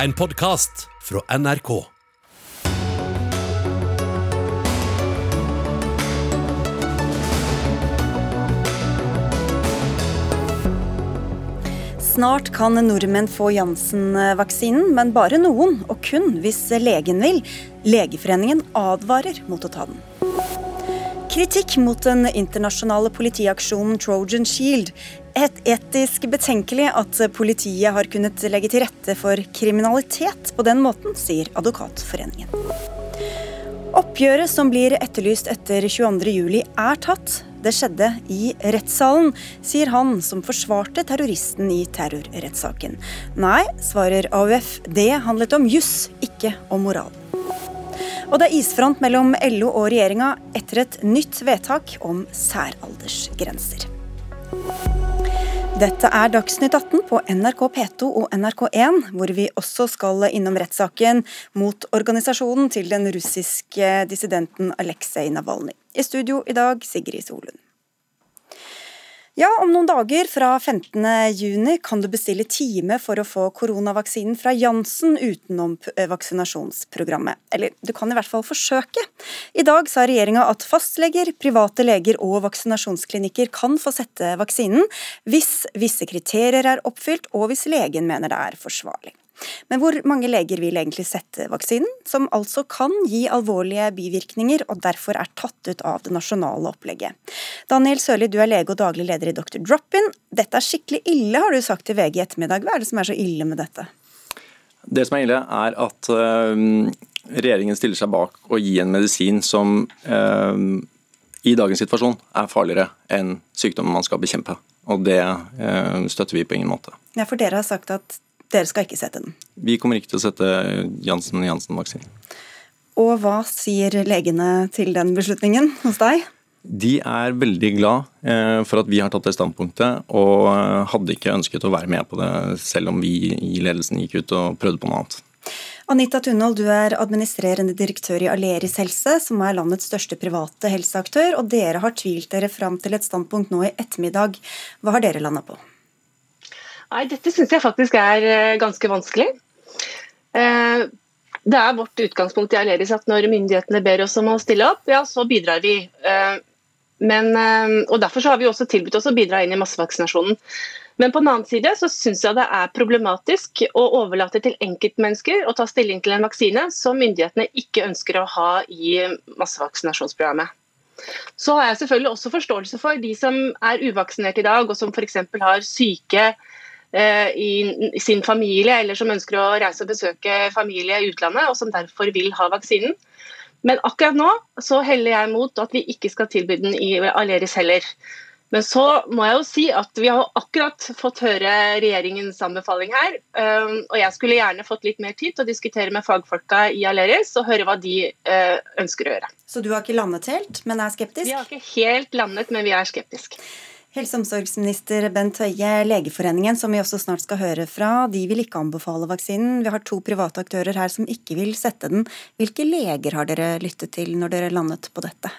En podkast fra NRK. Snart kan nordmenn få Janssen-vaksinen, men bare noen, og kun hvis legen vil. Legeforeningen advarer mot å ta den. Kritikk mot den internasjonale politiaksjonen Trojan Shield. Et etisk betenkelig at politiet har kunnet legge til rette for kriminalitet på den måten, sier Advokatforeningen. Oppgjøret som blir etterlyst etter 22.07 er tatt. Det skjedde i rettssalen, sier han som forsvarte terroristen i terrorrettssaken. Nei, svarer AUF, det handlet om juss, ikke om moral. Og det er isfront mellom LO og regjeringa etter et nytt vedtak om særaldersgrenser. Dette er Dagsnytt 18 på NRK P2 og NRK1, hvor vi også skal innom rettssaken mot organisasjonen til den russiske dissidenten Aleksej Navalnyj. I studio i dag, Sigrid Solund. Ja, om noen dager, fra 15.6, kan du bestille time for å få koronavaksinen fra Janssen utenom vaksinasjonsprogrammet. Eller du kan i hvert fall forsøke. I dag sa regjeringa at fastleger, private leger og vaksinasjonsklinikker kan få sette vaksinen hvis visse kriterier er oppfylt og hvis legen mener det er forsvarlig. Men hvor mange leger vil egentlig sette vaksinen, som altså kan gi alvorlige bivirkninger og derfor er tatt ut av det nasjonale opplegget? Daniel Sørli, du er lege og daglig leder i Dr. Drop-in. Dette er skikkelig ille, har du sagt til VG i ettermiddag. Hva er det som er så ille med dette? Det som er ille, er at uh, regjeringen stiller seg bak å gi en medisin som uh, i dagens situasjon er farligere enn sykdommen man skal bekjempe. Og det uh, støtter vi på ingen måte. Ja, For dere har sagt at dere skal ikke sette den? Vi kommer ikke til å sette Janssen-Janssen-vaksinen. Og hva sier legene til den beslutningen hos deg? De er veldig glad eh, for at vi har tatt det standpunktet, og eh, hadde ikke ønsket å være med på det, selv om vi i ledelsen gikk ut og prøvde på noe annet. Anita Tunhold, du er administrerende direktør i Aleris helse, som er landets største private helseaktør, og dere har tvilt dere fram til et standpunkt nå i ettermiddag. Hva har dere landa på? Nei, Dette syns jeg faktisk er eh, ganske vanskelig. Eh, det er vårt utgangspunkt i Aleris at når myndighetene ber oss om å stille opp, ja, så bidrar vi. Eh, men, og Derfor har vi også tilbudt oss å bidra inn i massevaksinasjonen. Men på den annen side så syns jeg det er problematisk å overlate til enkeltmennesker å ta stilling til en vaksine som myndighetene ikke ønsker å ha i massevaksinasjonsprogrammet. Så har jeg selvfølgelig også forståelse for de som er uvaksinerte i dag, og som f.eks. har syke i sin familie, eller som ønsker å reise og besøke familie i utlandet, og som derfor vil ha vaksinen. Men akkurat nå så heller jeg mot at vi ikke skal tilby den i Aleris heller. Men så må jeg jo si at vi har akkurat fått høre regjeringens anbefaling her. Eh, og jeg skulle gjerne fått litt mer tid til å diskutere med fagfolka i Aleris og høre hva de eh, ønsker å gjøre. Så du har ikke landet helt, men er skeptisk? Vi har ikke helt landet, men vi er skeptiske. Helse- og omsorgsminister Bent Høie, Legeforeningen, som vi også snart skal høre fra, de vil ikke anbefale vaksinen. Vi har to private aktører her som ikke vil sette den. Hvilke leger har dere lyttet til når dere landet på dette?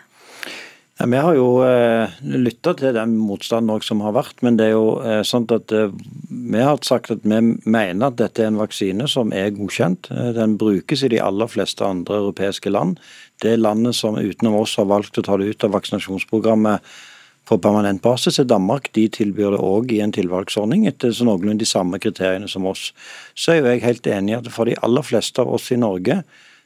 Ja, vi har jo eh, lytta til den motstanden som har vært, men det er jo eh, sånn at eh, vi har sagt at vi mener at dette er en vaksine som er godkjent. Eh, den brukes i de aller fleste andre europeiske land. Det landet som utenom oss har valgt å ta det ut av vaksinasjonsprogrammet på permanent basis er Danmark. De tilbyr det òg i en tilvalgsordning etter så noenlunde de samme kriteriene som oss. Så er jo jeg helt enig i at for de aller fleste av oss i Norge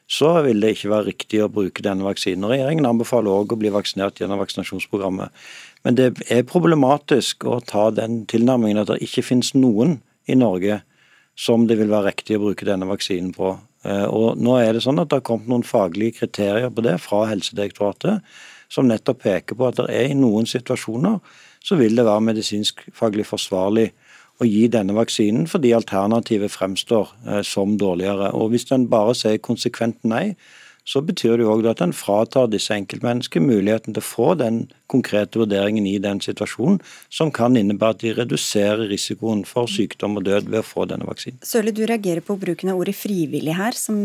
så vil det ikke være riktig å bruke denne vaksinen. Regjeringen anbefaler òg å bli vaksinert gjennom vaksinasjonsprogrammet. Men det er problematisk å ta den tilnærmingen at det ikke finnes noen i Norge som det vil være riktig å bruke denne vaksinen på. Eh, og nå er det sånn at det har kommet noen faglige kriterier på det fra Helsedirektoratet som nettopp peker på at det er i noen situasjoner så vil det være medisinsk faglig forsvarlig å gi denne vaksinen fordi alternativet fremstår eh, som dårligere. Og Hvis en bare sier konsekvent nei, så betyr det jo også at en fratar disse enkeltmenneskene muligheten til å få den konkrete vurderingen i den situasjonen, som kan innebære at de reduserer risikoen for sykdom og død ved å få denne vaksinen. Sørli, du reagerer på bruken av ordet frivillig her, som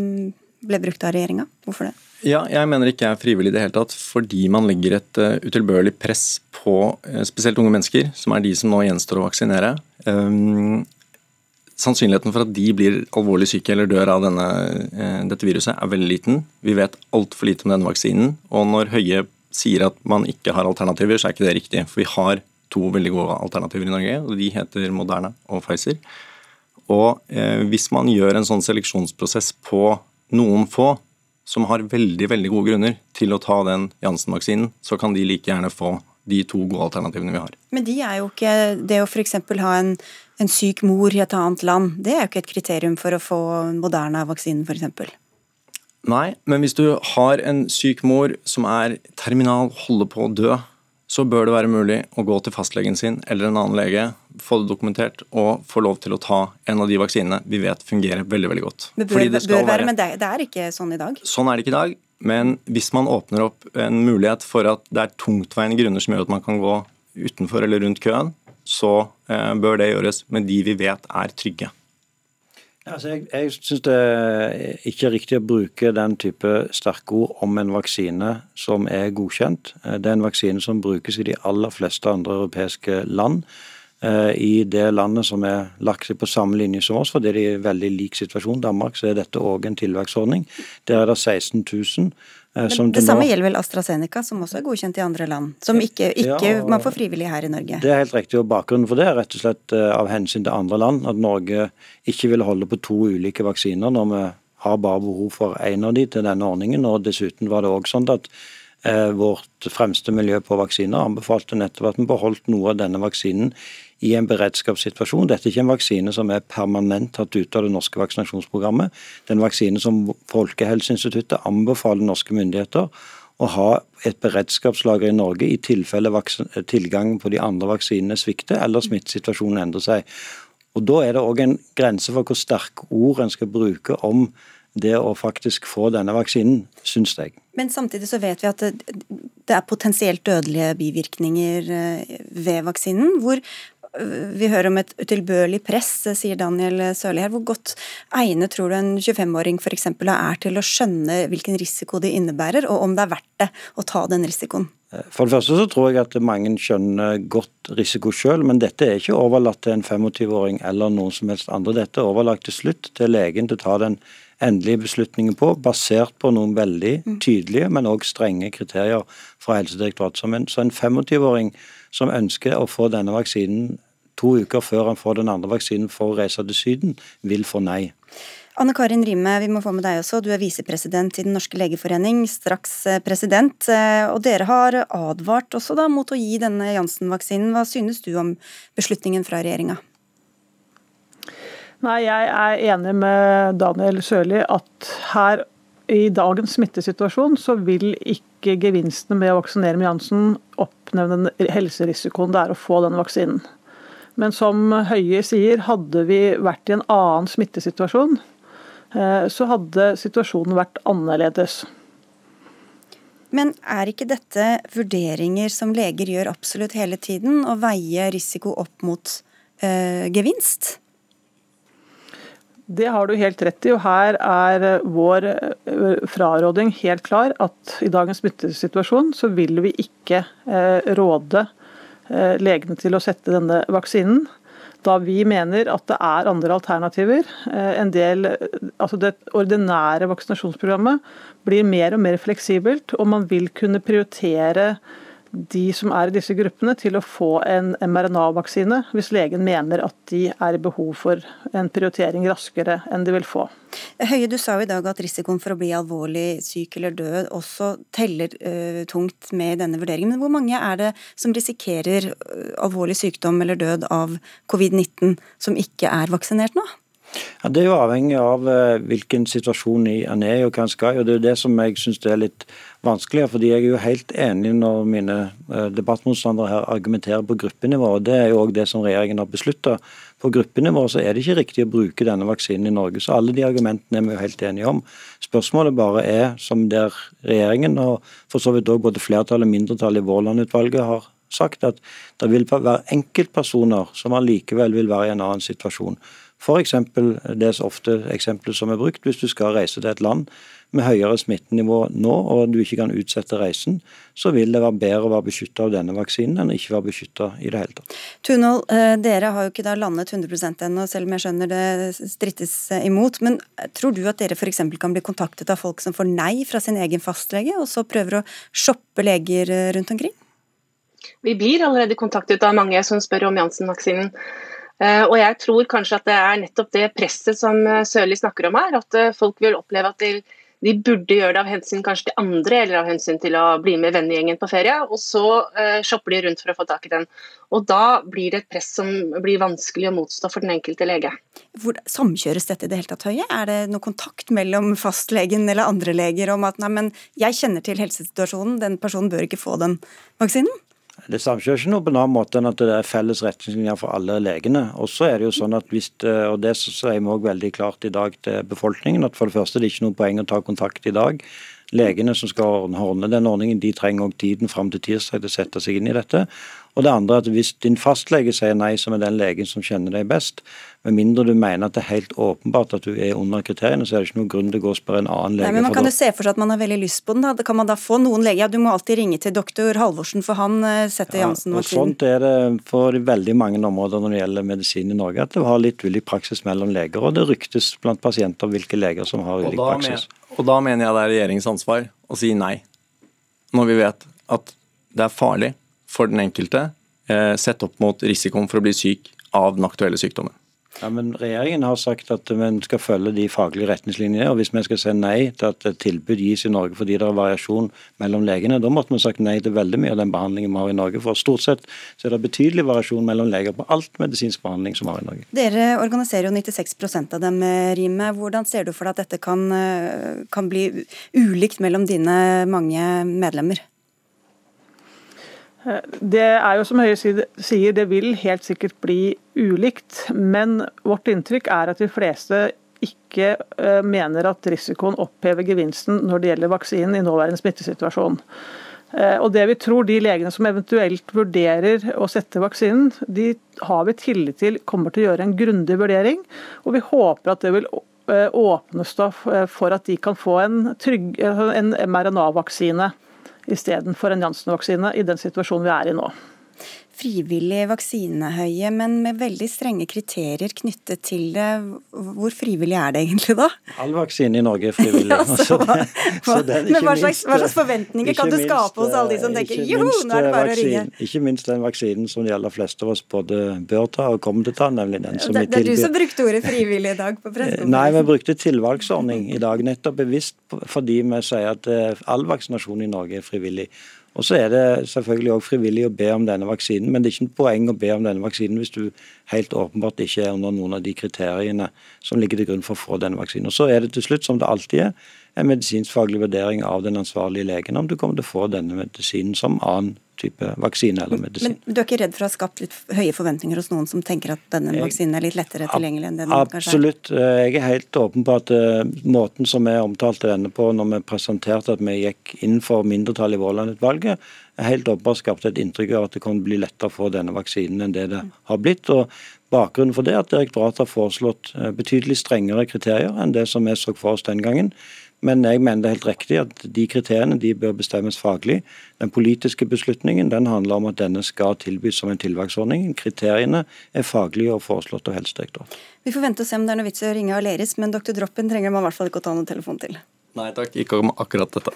ble brukt av regjeringa. Hvorfor det? Ja, jeg mener ikke jeg er frivillig i det hele tatt, fordi man legger et uh, utilbørlig press på uh, spesielt unge mennesker, som er de som nå gjenstår å vaksinere. Um, sannsynligheten for at de blir alvorlig syke eller dør av denne, eh, dette viruset, er veldig liten. Vi vet altfor lite om denne vaksinen. Og når Høie sier at man ikke har alternativer, så er ikke det riktig. For vi har to veldig gode alternativer i Norge, og de heter Moderna og Pfizer. Og eh, hvis man gjør en sånn seleksjonsprosess på noen få som har veldig veldig gode grunner til å ta den Janssen-vaksinen, så kan de like gjerne få de to gode alternativene vi har. Men de er jo ikke Det å f.eks. ha en, en, syk mor i et annet land, det er jo ikke et kriterium for å få Moderna-vaksinen f.eks. Nei, men hvis du har en syk mor som er terminal, holder på å dø, så bør det være mulig å gå til fastlegen sin eller en annen lege, få det dokumentert og få lov til å ta en av de vaksinene vi vet fungerer veldig veldig godt. Det bør, det bør være, men det er ikke sånn i dag? Sånn er det ikke i dag. Men hvis man åpner opp en mulighet for at det er tungtveiende grunner som gjør at man kan gå utenfor eller rundt køen, så eh, bør det gjøres med de vi vet er trygge. Altså jeg jeg syns det ikke er riktig å bruke den type sterke ord om en vaksine som er godkjent. Eh, det er en vaksine som brukes i de aller fleste andre europeiske land. Eh, I det landet som er lagt seg på samme linje som oss, fordi det er i veldig lik situasjon, Danmark, så er dette òg en tilverksordning. Der er det 16 000. Eh, Men det samme nå... gjelder vel AstraZeneca, som også er godkjent i andre land? Som ikke, ikke ja, man får frivillig her i Norge? Det er helt riktig. og Bakgrunnen for det er rett og slett eh, av hensyn til andre land. At Norge ikke vil holde på to ulike vaksiner når vi har bare behov for én av de til denne ordningen. og Dessuten var det også sånn at eh, vårt fremste miljø på vaksiner anbefalte nettopp at vi beholdt noe av denne vaksinen i en beredskapssituasjon. Dette er ikke en vaksine som er permanent tatt ut av det norske vaksinasjonsprogrammet. Det er en vaksine som Folkehelseinstituttet anbefaler norske myndigheter å ha et beredskapslager i Norge i tilfelle tilgangen på de andre vaksinene svikter eller smittesituasjonen endrer seg. Og Da er det òg en grense for hvor sterke ord en skal bruke om det å faktisk få denne vaksinen, syns jeg. Men samtidig så vet vi at det, det er potensielt dødelige bivirkninger eh, ved vaksinen. Hvor vi hører om et utilbørlig press, sier Daniel Sørli her. Hvor godt egnet tror du en 25-åring f.eks. er til å skjønne hvilken risiko det innebærer, og om det er verdt det å ta den risikoen? For det første så tror jeg at mange skjønner godt risiko selv, men dette er ikke overlatt til en 25-åring eller noen som helst andre. Dette er overlagt til slutt til legen til å ta den endelige beslutningen på, basert på noen veldig mm. tydelige, men òg strenge kriterier fra Helsedirektoratet. Så en 25-åring som ønsker å få denne vaksinen to uker før han får den andre vaksinen for å reise til Syden, vil få nei. Anne Karin Rime, vi må få med deg også. Du er visepresident i Den norske legeforening, straks eh, president. Eh, og dere har advart også da mot å gi denne Janssen-vaksinen. Hva synes du om beslutningen fra regjeringa? Nei, Jeg er enig med Daniel Sørli at her i dagens smittesituasjon så vil ikke gevinstene med å vaksinere med Janssen oppnevne den helserisikoen det er å få den vaksinen. Men som Høie sier, hadde vi vært i en annen smittesituasjon, eh, så hadde situasjonen vært annerledes. Men er ikke dette vurderinger som leger gjør absolutt hele tiden, å veie risiko opp mot øh, gevinst? Det har du helt rett i, og her er eh, vår eh, fraråding helt klar. At i dagens smittesituasjon så vil vi ikke eh, råde legene til å sette denne vaksinen. Da vi mener at det er andre alternativer. En del, altså Det ordinære vaksinasjonsprogrammet blir mer og mer fleksibelt, og man vil kunne prioritere de som er i disse gruppene til å få en mRNA-vaksine, hvis legen mener at de er i behov for en prioritering raskere enn de vil få. Høie, du sa jo i dag at risikoen for å bli alvorlig syk eller død også teller uh, tungt med i denne vurderingen. Men hvor mange er det som risikerer uh, alvorlig sykdom eller død av covid-19 som ikke er vaksinert nå? Ja, Det er jo avhengig av uh, hvilken situasjon en er i og hva en skal. og Det er jo det som jeg syns er litt vanskeligere. fordi Jeg er jo helt enig når mine uh, debattmotstandere her argumenterer på gruppenivå. og Det er jo òg det som regjeringen har beslutta. På gruppenivå så er det ikke riktig å bruke denne vaksinen i Norge. Så alle de argumentene er vi jo helt enige om. Spørsmålet bare er, som der regjeringen og for så vidt òg både flertallet og mindretallet i Vårland-utvalget har sagt, at det vil være enkeltpersoner som allikevel vil være i en annen situasjon. F.eks. det er ofte eksempelet som er brukt. Hvis du skal reise til et land med høyere smittenivå nå, og du ikke kan utsette reisen, så vil det være bedre å være beskytta av denne vaksinen enn å ikke være beskytta i det hele tatt. Tunhold, eh, dere har jo ikke da landet 100 ennå, selv om jeg skjønner det strittes eh, imot. Men tror du at dere f.eks. kan bli kontaktet av folk som får nei fra sin egen fastlege, og så prøver å shoppe leger eh, rundt omkring? Vi blir allerede kontaktet av mange som spør om Janssen-vaksinen. Og jeg tror kanskje at det er nettopp det presset som Sørli snakker om her. At folk vil oppleve at de de burde gjøre det av hensyn kanskje til andre, eller av hensyn til å bli med vennegjengen på ferie. Og så shopper de rundt for å få tak i den. Og da blir det et press som blir vanskelig å motstå for den enkelte lege. Hvor, samkjøres dette i det hele tatt, Høie? Er det noe kontakt mellom fastlegen eller andre leger om at nei, men jeg kjenner til helsesituasjonen, den personen bør ikke få den vaksinen? Det samkjøres ikke noe på en annen måte enn at det er felles retningslinjer for alle legene. Og så er det jo sånn at hvis, og det sier vi òg veldig klart i dag til befolkningen, at for det første det er ikke noe poeng å ta kontakt i dag. Legene som skal ordne den ordningen, de trenger òg tiden fram til tirsdag til å sette seg inn i dette. Og det andre er at Hvis din fastlege sier nei, som er den legen som kjenner deg best, med mindre du mener at det er helt åpenbart at du er under kriteriene, så er det ikke noen grunn til å gå og spørre en annen lege. Nei, men Man kan jo se for seg at man har veldig lyst på den. da. Kan man da få noen leger? Ja, du må alltid ringe til doktor Halvorsen, for han eh, setter ja, Jansen-vaksinen. Sånt er det for veldig mange områder når det gjelder medisin i Norge, at det har litt ulik praksis mellom leger. Og det ryktes blant pasienter hvilke leger som har ulik praksis. Og da mener jeg det er regjeringens ansvar å si nei, når vi vet at det er farlig for den enkelte Eh, sett opp mot risikoen for å bli syk av den aktuelle sykdommen. Ja, men Regjeringen har sagt at vi skal følge de faglige retningslinjene. og Hvis vi skal si nei til at et tilbud gis i Norge fordi det er variasjon mellom legene, da måtte vi sagt nei til veldig mye av den behandlingen vi har i Norge. For stort sett så er det betydelig variasjon mellom leger på alt medisinsk behandling som vi har i Norge. Dere organiserer jo 96% av dem, Rime. Hvordan ser du for deg at dette kan, eh, kan bli ulikt mellom dine mange medlemmer? Det er jo som Høie sier, det vil helt sikkert bli ulikt. Men vårt inntrykk er at de fleste ikke eh, mener at risikoen opphever gevinsten når det gjelder vaksinen i nåværende smittesituasjon. Eh, og det vi tror de legene som eventuelt vurderer å sette vaksinen, de har vi tillit til kommer til å gjøre en grundig vurdering. Og vi håper at det vil eh, åpnes for at de kan få en, en mRNA-vaksine istedenfor en Janssen-vaksine i den situasjonen vi er i nå frivillig vaksinehøye, men med veldig strenge kriterier knyttet til det. Hvor frivillig er det egentlig da? All vaksine i Norge er frivillig. ja, så, hva, så den, men hva slags, hva slags, forventninger kan du skape hos alle de som tenker jo, nå er det bare vaksin, å ringe? Ikke minst den vaksinen som de aller fleste av oss både bør ta og kommer til å ta, nemlig den som vi tilbyr. Det er du som brukte ordet frivillig i dag på pressekonferansen. Nei, vi brukte tilvalgsordning i dag, nettopp bevisst fordi vi sier at eh, all vaksinasjon i Norge er frivillig. Og så er det selvfølgelig òg frivillig å be om denne vaksinen, men det er ikke noe poeng å be om denne vaksinen hvis du helt åpenbart ikke er under noen av de kriteriene som ligger til grunn for å få denne vaksinen. Og Så er det til slutt, som det alltid er, en medisinskfaglig vurdering av den ansvarlige legen om du kommer til å få denne medisinen som annen type vaksine eller medisin. Men, men du er ikke redd for å ha skapt litt høye forventninger hos noen som tenker at denne vaksinen er litt lettere tilgjengelig enn den Absolutt. kanskje er? Absolutt. Eh, jeg er helt åpen på at uh, måten som vi omtalte denne på når vi presenterte at vi gikk inn for mindretallet i Våland-utvalget, helt åpenbart skapte et inntrykk av at det kan bli lettere å få denne vaksinen enn det det har blitt. og Bakgrunnen for det er at direktoratet har foreslått eh, betydelig strengere kriterier enn det som vi så for oss den gangen. Men jeg mener det er helt riktig at de kriteriene de bør bestemmes faglig. Den politiske beslutningen den handler om at denne skal tilbys som en tilvalgsordning. Kriteriene er faglige og foreslått av Helsedirektoratet. Vi får vente og se om det er noe vits i å ringe Aleris, men dr. Droppen trenger man i hvert fall ikke å ta noen telefon til. Nei takk, ikke om akkurat dette.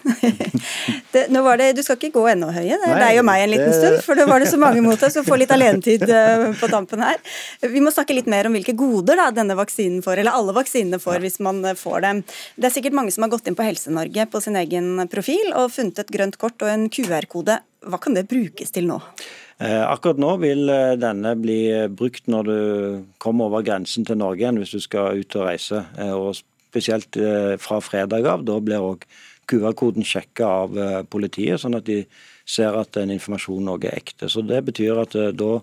det, nå var det, Du skal ikke gå ennå, Høie. Det er jo deg og meg en liten det... stund. For da var det så mange mot deg, som får litt alenetid uh, på tampen her. Vi må snakke litt mer om hvilke goder da, denne vaksinen får, eller alle vaksinene får, ja. hvis man uh, får dem. Det er sikkert mange som har gått inn på Helse-Norge på sin egen profil og funnet et grønt kort og en QR-kode. Hva kan det brukes til nå? Eh, akkurat nå vil denne bli brukt når du kommer over grensen til Norge igjen, hvis du skal ut og reise. og spesielt eh, fra fredag av. Da blir òg QR-koden sjekka av eh, politiet, sånn at de ser at den informasjonen òg er ekte. Så Det betyr at eh, da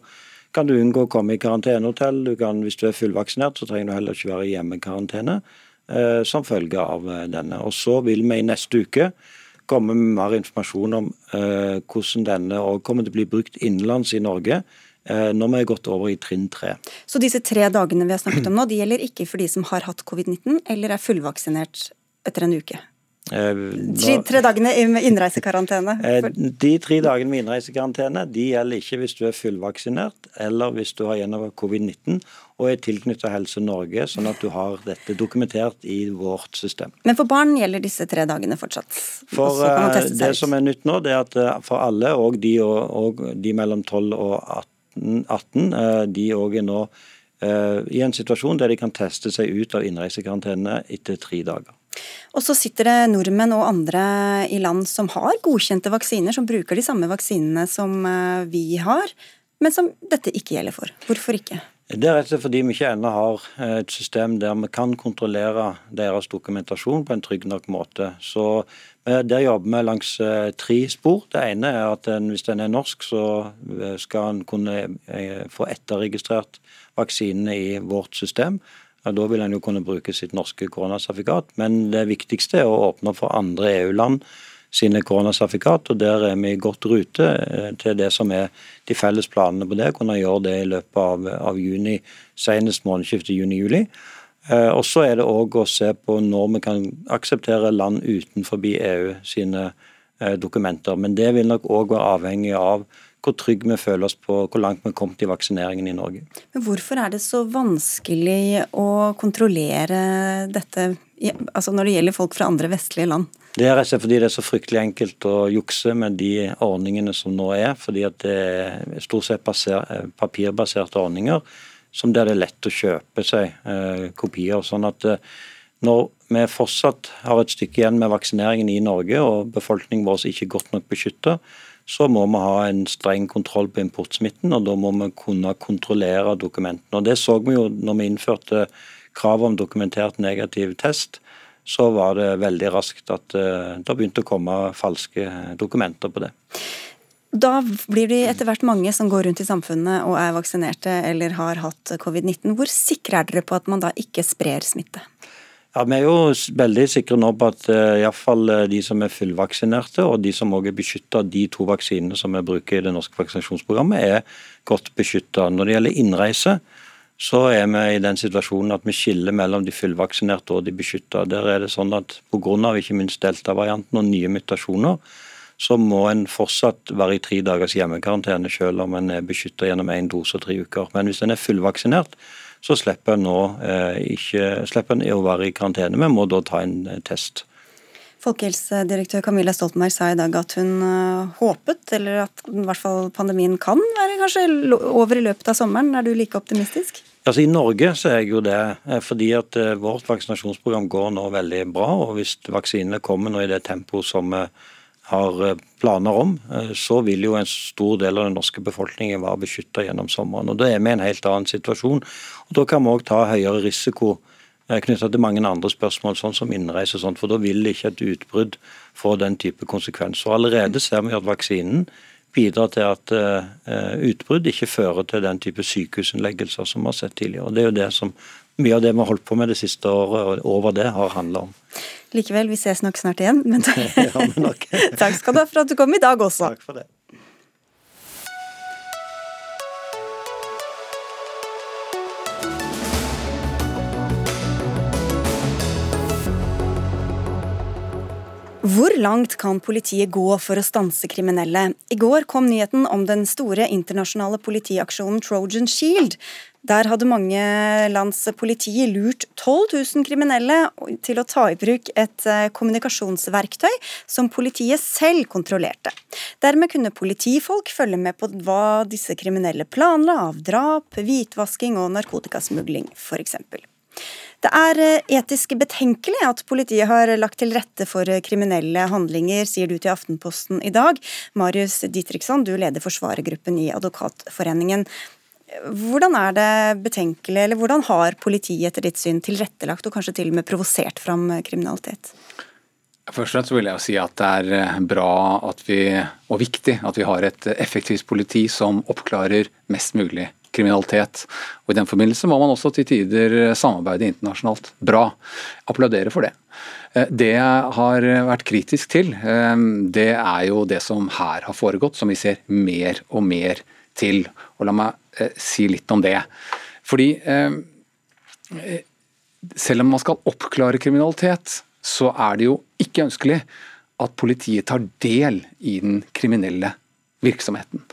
kan du unngå å komme i karantenehotell. Du kan, hvis du er fullvaksinert, så trenger du heller ikke være i hjemmekarantene som følge av denne. Og Så vil vi i neste uke komme med mer informasjon om hvordan denne òg kommer til å bli brukt innenlands i Norge når vi er gått over i trinn tre. Så disse tre dagene vi har snakket om nå, de gjelder ikke for de som har hatt covid-19 eller er fullvaksinert etter en uke? Eh, tre, tre dagene med innreisekarantene? Eh, de tre dagene med innreisekarantene de gjelder ikke hvis du er fullvaksinert eller hvis du har gjennomført covid-19 og er tilknyttet Helse Norge, sånn at du har dette dokumentert i vårt system. Men for barn gjelder disse tre dagene fortsatt? For eh, Det som er nytt nå, det er at for alle, og de, og de mellom 12 og 18, 18 de òg er nå i en situasjon der de kan teste seg ut av innreisekarantene etter tre dager. Og så sitter det nordmenn og andre i land som har godkjente vaksiner, som bruker de samme vaksinene som eh, vi har, men som dette ikke gjelder for. Hvorfor ikke? Det er rett og slett fordi vi ikke ennå har eh, et system der vi kan kontrollere deres dokumentasjon på en trygg nok måte. Så eh, Der jobber vi langs tre spor. Det ene er at hvis den er norsk, så skal en kunne få etterregistrert vaksinene i vårt system. Ja, da vil en jo kunne bruke sitt norske koronasertifikat. Men det viktigste er å åpne for andre EU-land sine koronasertifikat. og Der er vi i godt rute eh, til det som er de felles planene på det. Kunne gjøre det i løpet av, av juni, senest månedsskiftet juni-juli. Eh, og så er det òg å se på når vi kan akseptere land utenfor EU sine eh, dokumenter. Men det vil nok òg være avhengig av hvor trygge vi føler oss på hvor langt vi har kommet i vaksineringen i Norge. Men Hvorfor er det så vanskelig å kontrollere dette altså når det gjelder folk fra andre vestlige land? Det er rett fordi det er så fryktelig enkelt å jukse med de ordningene som nå er. Fordi at det er stort sett papirbaserte ordninger som der det er lett å kjøpe seg eh, kopier. sånn at eh, når vi fortsatt har et stykke igjen med vaksineringen i Norge, og befolkningen vår ikke er godt nok beskyttet, så må vi ha en streng kontroll på importsmitten, og da må vi kunne kontrollere dokumentene. Og Det så vi jo når vi innførte krav om dokumentert negativ test. Så var det veldig raskt at eh, det begynte å komme falske dokumenter på det. Da blir det etter hvert mange som går rundt i samfunnet og er vaksinerte eller har hatt covid-19. Hvor sikre er dere på at man da ikke sprer smitte? Ja, Vi er jo veldig sikre nå på at uh, eh, iallfall eh, de som er fullvaksinerte og de som også er beskytta av de to vaksinene som vi bruker i det norske vaksinasjonsprogrammet, er godt beskytta. Når det gjelder innreise, så er vi i den situasjonen at vi skiller mellom de fullvaksinerte og de beskytta. Der er det sånn at Pga. ikke minst delta-varianten og nye mutasjoner, så må en fortsatt være i tre dagers hjemmekarantene selv om en er beskytta gjennom én dose og tre uker. Men hvis en er fullvaksinert, så slipper en nå eh, ikke, slipper en å være i karantene, men må da ta en eh, test. Folkehelsedirektør Camilla Stoltenberg sa i dag at hun uh, håpet, eller at i hvert fall pandemien kan være kanskje over i løpet av sommeren. Er du like optimistisk? Altså I Norge så er jeg jo det, fordi at uh, vårt vaksinasjonsprogram går nå veldig bra. og Hvis vaksinene kommer nå i det tempoet som vi har eh, planer om, eh, så vil jo en stor del av den norske befolkningen være beskytta gjennom sommeren. og Da er vi i en helt annen situasjon. og Da kan vi òg ta høyere risiko eh, knytta til mange andre spørsmål, sånn som innreise og sånt, for da vil ikke et utbrudd få den type konsekvenser. Allerede ser vi at vaksinen bidrar til at utbrudd ikke fører til den type sykehusinnleggelser som vi har sett tidligere. og Det er jo det som mye av det vi har holdt på med det siste året og over det, har handla om. Likevel, vi ses nok snart igjen. Men ja, men takk skal du ha for at du kom i dag også. Takk for det. Hvor langt kan politiet gå for å stanse kriminelle? I går kom nyheten om den store internasjonale politiaksjonen Trojan Shield. Der hadde mange lands politi lurt 12 000 kriminelle til å ta i bruk et eh, kommunikasjonsverktøy som politiet selv kontrollerte. Dermed kunne politifolk følge med på hva disse kriminelle planla av drap, hvitvasking og narkotikasmugling, f.eks. Det er eh, etisk betenkelig at politiet har lagt til rette for eh, kriminelle handlinger, sier du til Aftenposten i dag. Marius Ditriksson, du leder forsvarergruppen i Advokatforeningen. Hvordan er det betenkelig, eller hvordan har politiet etter ditt syn tilrettelagt og kanskje til og med provosert fram eh, kriminalitet? Først og fremst vil jeg si at det er bra vi, og viktig at vi har et effektivt politi som oppklarer mest mulig kriminalitet. Og I den forbindelse må man også til tider samarbeide internasjonalt. Bra. Applaudere for det. Eh, det jeg har vært kritisk til, eh, det er jo det som her har foregått, som vi ser mer og mer til. Og la meg eh, si litt om det. Fordi selv om man skal oppklare kriminalitet, så er det jo ikke ønskelig at politiet tar del i den kriminelle virksomheten.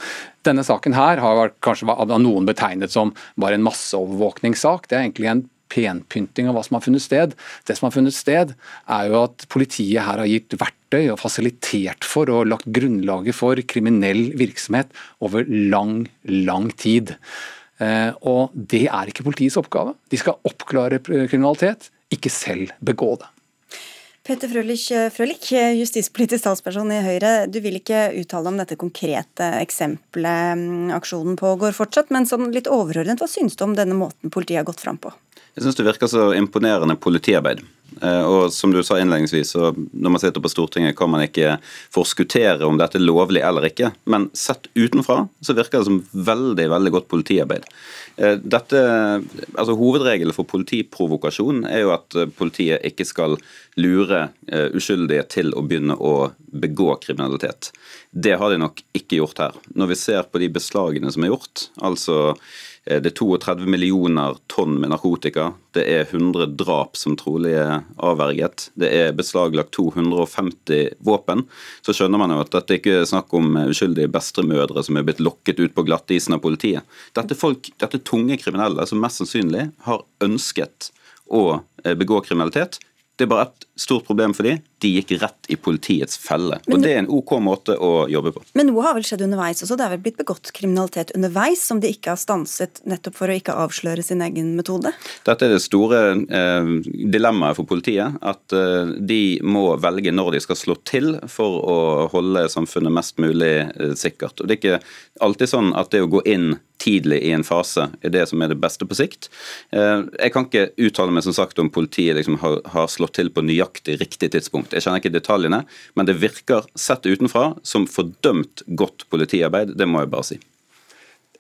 Denne saken her har kanskje av noen betegnet som bare en masseovervåkningssak. Det er egentlig en penpynting av hva som har funnet sted. Det som har funnet sted, er jo at politiet her har gitt verktøy og fasilitert for og lagt grunnlaget for kriminell virksomhet over lang, lang tid. Eh, og det er ikke politiets oppgave. De skal oppklare kriminalitet, ikke selv begå det. Peter Frølich, Frølich, justispolitisk talsperson i Høyre. Du vil ikke uttale om dette konkrete eksempelet mm, aksjonen pågår fortsatt, men sånn litt overordnet, hva syns du om denne måten politiet har gått fram på? Jeg syns det virker så imponerende politiarbeid. Eh, og som du sa innledningsvis, så når man sitter på Stortinget kan man ikke forskuttere om dette er lovlig eller ikke, men sett utenfra så virker det som veldig veldig godt politiarbeid. Eh, dette, altså Hovedregelen for politiprovokasjon er jo at eh, politiet ikke skal lure uskyldige til å begynne å begå kriminalitet. Det har de nok ikke gjort her. Når vi ser på de beslagene som er gjort, altså det er 32 millioner tonn med narkotika. Det er 100 drap som trolig er avverget. Det er beslaglagt 250 våpen. Så skjønner man jo at dette ikke er snakk om uskyldige bestemødre som er blitt lokket ut på glattisen av politiet. Dette er, folk, dette er tunge kriminelle som mest sannsynlig har ønsket å eh, begå kriminalitet. Det er bare et stort problem for dem. De gikk rett i politiets felle. Og Det er en OK måte å jobbe på. Men noe har vel skjedd underveis også? Det er vel blitt begått kriminalitet underveis som de ikke har stanset nettopp for å ikke avsløre sin egen metode? Dette er det store eh, dilemmaet for politiet. At eh, de må velge når de skal slå til for å holde samfunnet mest mulig eh, sikkert. Og Det er ikke alltid sånn at det å gå inn tidlig i en fase er det som er det beste på sikt. Eh, jeg kan ikke uttale meg som sagt om politiet liksom har, har slått til på nøyaktig riktig tidspunkt. Jeg kjenner ikke detaljene, men det virker sett utenfra som fordømt godt politiarbeid. Det må jeg bare si.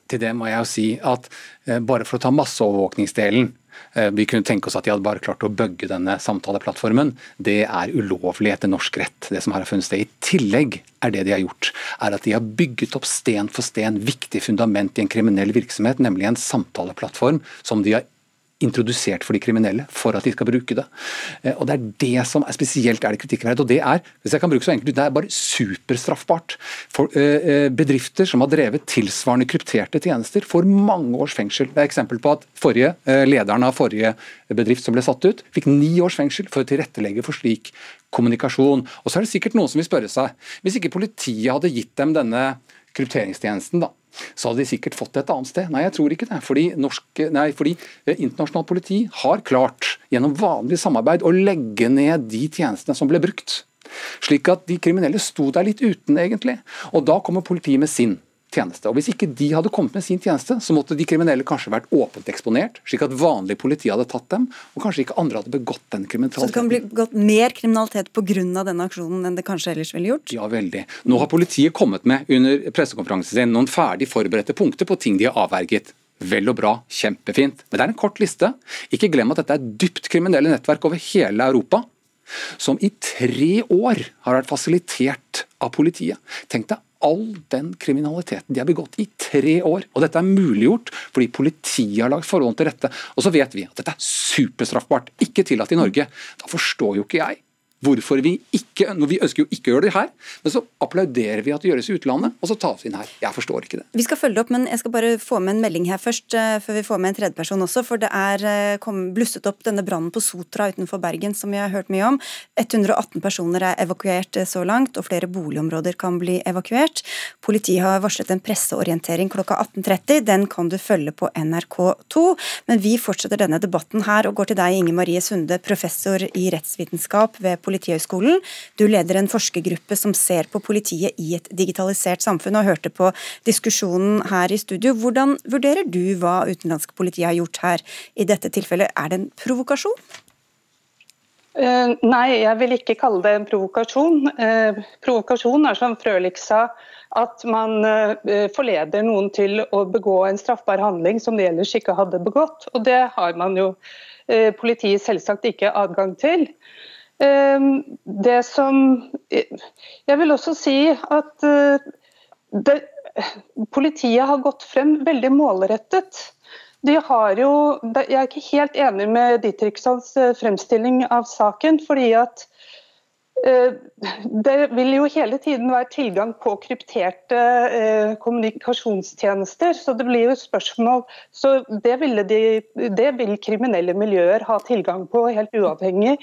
Til det må jeg jo si at eh, bare for å ta masseovervåkningsdelen Eh, vi kunne tenke oss at de hadde bare klart å bugge denne samtaleplattformen. Det er ulovlig etter norsk rett, det som her har funnet sted. I tillegg er det de har gjort, er at de har bygget opp sten for sten viktig fundament i en kriminell virksomhet, nemlig en samtaleplattform som de har introdusert for de kriminelle for at de skal bruke det. Eh, og Det er det som er spesielt er det kritikkverdig. og Det er hvis jeg kan bruke så enkelt, det er bare superstraffbart. For øh, Bedrifter som har drevet tilsvarende krypterte tjenester, får mange års fengsel. Det er eksempel på at forrige, lederen av forrige bedrift som ble satt ut, fikk ni års fengsel for å tilrettelegge for slik kommunikasjon. Og så er det sikkert noen som vil spørre seg, hvis ikke politiet hadde gitt dem denne krypteringstjenesten, da, så hadde de sikkert fått det et annet sted. Nei, jeg tror ikke det. Fordi, norsk, fordi eh, internasjonalt politi har klart, gjennom vanlig samarbeid, å legge ned de tjenestene som ble brukt. Slik at de kriminelle sto der litt uten, egentlig. Og da kommer politiet med sin tjeneste. Og Hvis ikke de hadde kommet med sin tjeneste, så måtte de kriminelle kanskje vært åpent eksponert, slik at vanlig politi hadde tatt dem, og kanskje ikke andre hadde begått den kriminaliteten. Så det kan bli begått mer kriminalitet pga. denne aksjonen enn det kanskje ellers ville gjort? Ja, veldig. Nå har politiet kommet med under pressekonferansen sin noen ferdig forberedte punkter på ting de har avverget. Vel og bra, kjempefint. Men det er en kort liste. Ikke glem at dette er dypt kriminelle nettverk over hele Europa som i tre år har vært fasilitert av politiet. Tenk deg all den kriminaliteten de har begått i tre år. Og dette er muliggjort fordi politiet har lagt forholdene til rette. Og så vet vi at dette er superstraffbart, ikke tillatt i Norge. Da forstår jo ikke jeg hvorfor vi ikke Vi ønsker jo ikke å gjøre det her, men så applauderer vi at det gjøres i utlandet, og så tas det inn her. Jeg forstår ikke det. Vi skal følge opp, men jeg skal bare få med en melding her først, eh, før vi får med en tredjeperson også. For det er eh, kom, blusset opp denne brannen på Sotra utenfor Bergen som vi har hørt mye om. 118 personer er evakuert eh, så langt, og flere boligområder kan bli evakuert. Politiet har varslet en presseorientering klokka 18.30. Den kan du følge på NRK2. Men vi fortsetter denne debatten her og går til deg, Inge Marie Sunde, professor i rettsvitenskap ved Politihøgskolen. Du leder en forskergruppe som ser på politiet i et digitalisert samfunn, og hørte på diskusjonen her i studio. Hvordan vurderer du hva utenlandske politi har gjort her i dette tilfellet? Er det en provokasjon? Uh, nei, jeg vil ikke kalle det en provokasjon. Uh, provokasjon er som Frølich sa, at man uh, forleder noen til å begå en straffbar handling som de ellers ikke hadde begått. Og det har man jo politiet selvsagt ikke adgang til. Ehm, det som Jeg vil også si at eh, det, politiet har gått frem veldig målrettet. De har jo, jeg er ikke helt enig med Ditrikssons fremstilling av saken. fordi at Eh, det vil jo hele tiden være tilgang på krypterte eh, kommunikasjonstjenester. Så det blir jo spørsmål så det, de, det, vil kriminelle miljøer ha tilgang på, helt uavhengig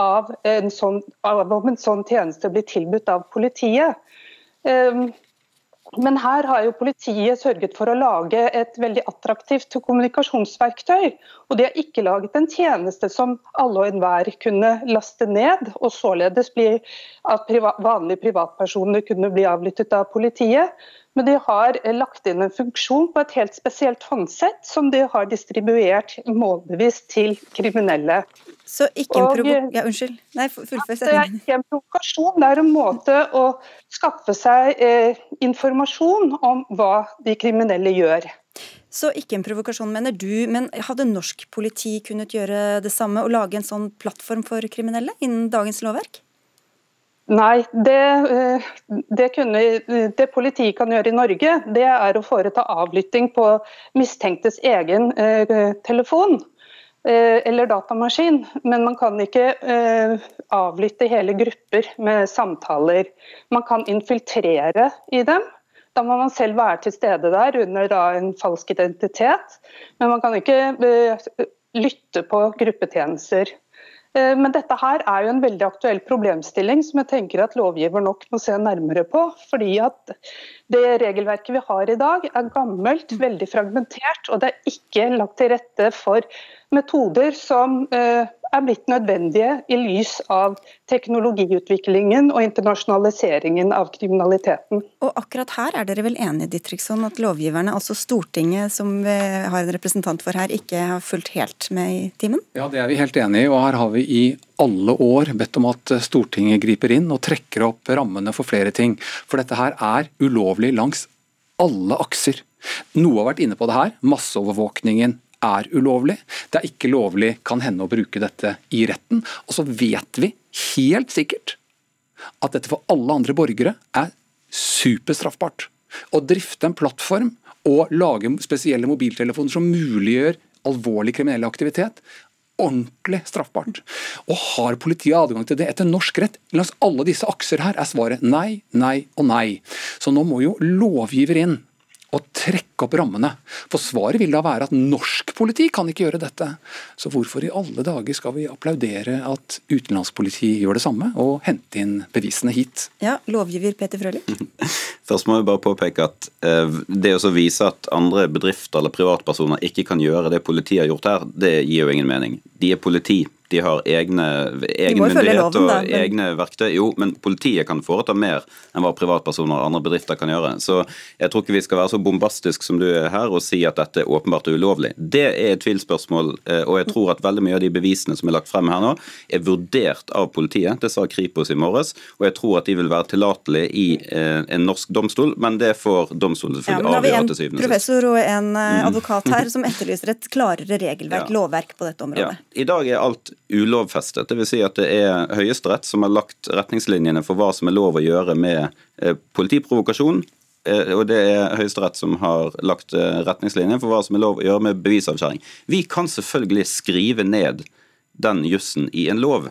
av, sånn, av om en sånn tjeneste blir tilbudt av politiet. Eh, men her har jo politiet sørget for å lage et veldig attraktivt kommunikasjonsverktøy. Og de har ikke laget en tjeneste som alle og enhver kunne laste ned, og således bli at vanlige privatpersoner kunne bli avlyttet av politiet. Men de har lagt inn en funksjon på et helt spesielt håndsett, som de har distribuert målbevisst til kriminelle. Så ikke en provo... Ja, unnskyld. Nei, fullfør Det er ikke en provokasjon, det er en måte å skaffe seg eh, informasjon om hva de kriminelle gjør. Så ikke en provokasjon, mener du. Men hadde norsk politi kunnet gjøre det samme og lage en sånn plattform for kriminelle innen dagens lovverk? Nei, det, eh, det, kunne, det, politiet kan gjøre i Norge, det er å foreta avlytting på mistenktes egen eh, telefon eh, eller datamaskin. Men man kan ikke avlytte hele grupper med samtaler. Man kan infiltrere i dem. Da må man selv være til stede der under en falsk identitet. Men man kan ikke lytte på gruppetjenester. Eh, men dette her er jo en veldig aktuell problemstilling som jeg tenker at lovgiver nok må se nærmere på. fordi at det regelverket vi har i dag er gammelt, veldig fragmentert, og det er ikke lagt til rette for metoder som eh, er blitt nødvendige i lys av teknologiutviklingen og internasjonaliseringen av kriminaliteten. Og akkurat her er dere vel enige Dittriksson, at lovgiverne, altså Stortinget som vi har en representant for her, ikke har fulgt helt med i timen? Ja, det er vi helt enig i. og her har vi i alle år bedt om at Stortinget griper inn og trekker opp rammene for flere ting. For dette her er ulovlig langs alle akser. Noe har vært inne på det her. Masseovervåkningen er ulovlig. Det er ikke lovlig kan hende å bruke dette i retten. Og så vet vi helt sikkert at dette for alle andre borgere er superstraffbart. Å drifte en plattform og lage spesielle mobiltelefoner som muliggjør alvorlig kriminell aktivitet, ordentlig straffbart. Og Har politiet adgang til det etter norsk rett langs alle disse akser her, er svaret nei, nei og nei. Så nå må jo lovgiver inn å trekke opp rammene. For svaret vil da være at norsk politi kan ikke gjøre dette. Så hvorfor i alle dager skal vi applaudere at utenlandspoliti gjør det samme, og hente inn bevisene hit? Ja, lovgiver Peter Frølich. Først må vi bare påpeke at eh, det å vise at andre bedrifter eller privatpersoner ikke kan gjøre det politiet har gjort her, det gir jo ingen mening. De er politi. De har egne, egen myndighet loven, og men... egne verktøy. Jo, men politiet kan foreta mer enn hva privatpersoner og andre bedrifter kan gjøre. Så jeg tror ikke vi skal være så bombastisk som du er her og si at dette er åpenbart ulovlig. Det er et tvilsspørsmål, eh, og jeg tror at veldig mye av de bevisene som er lagt frem her nå, er vurdert av politiet. Det sa Kripos i morges, og jeg tror at de vil være tillatelige i eh, en norsk domstol, men det får domstolen selvfølgelig ja, avgjøre til syvende og sist. Professor og en eh, mm. advokat her som etterlyser et klarere regelverk, ja. lovverk, på dette området. Ja. I dag er alt ulovfestet. Dvs. Si at det er Høyesterett som har lagt retningslinjene for hva som er lov å gjøre med eh, politiprovokasjon. Eh, og det er Høyesterett som har lagt eh, retningslinjene for hva som er lov å gjøre med bevisavskjæring. Vi kan selvfølgelig skrive ned den jussen i en lov.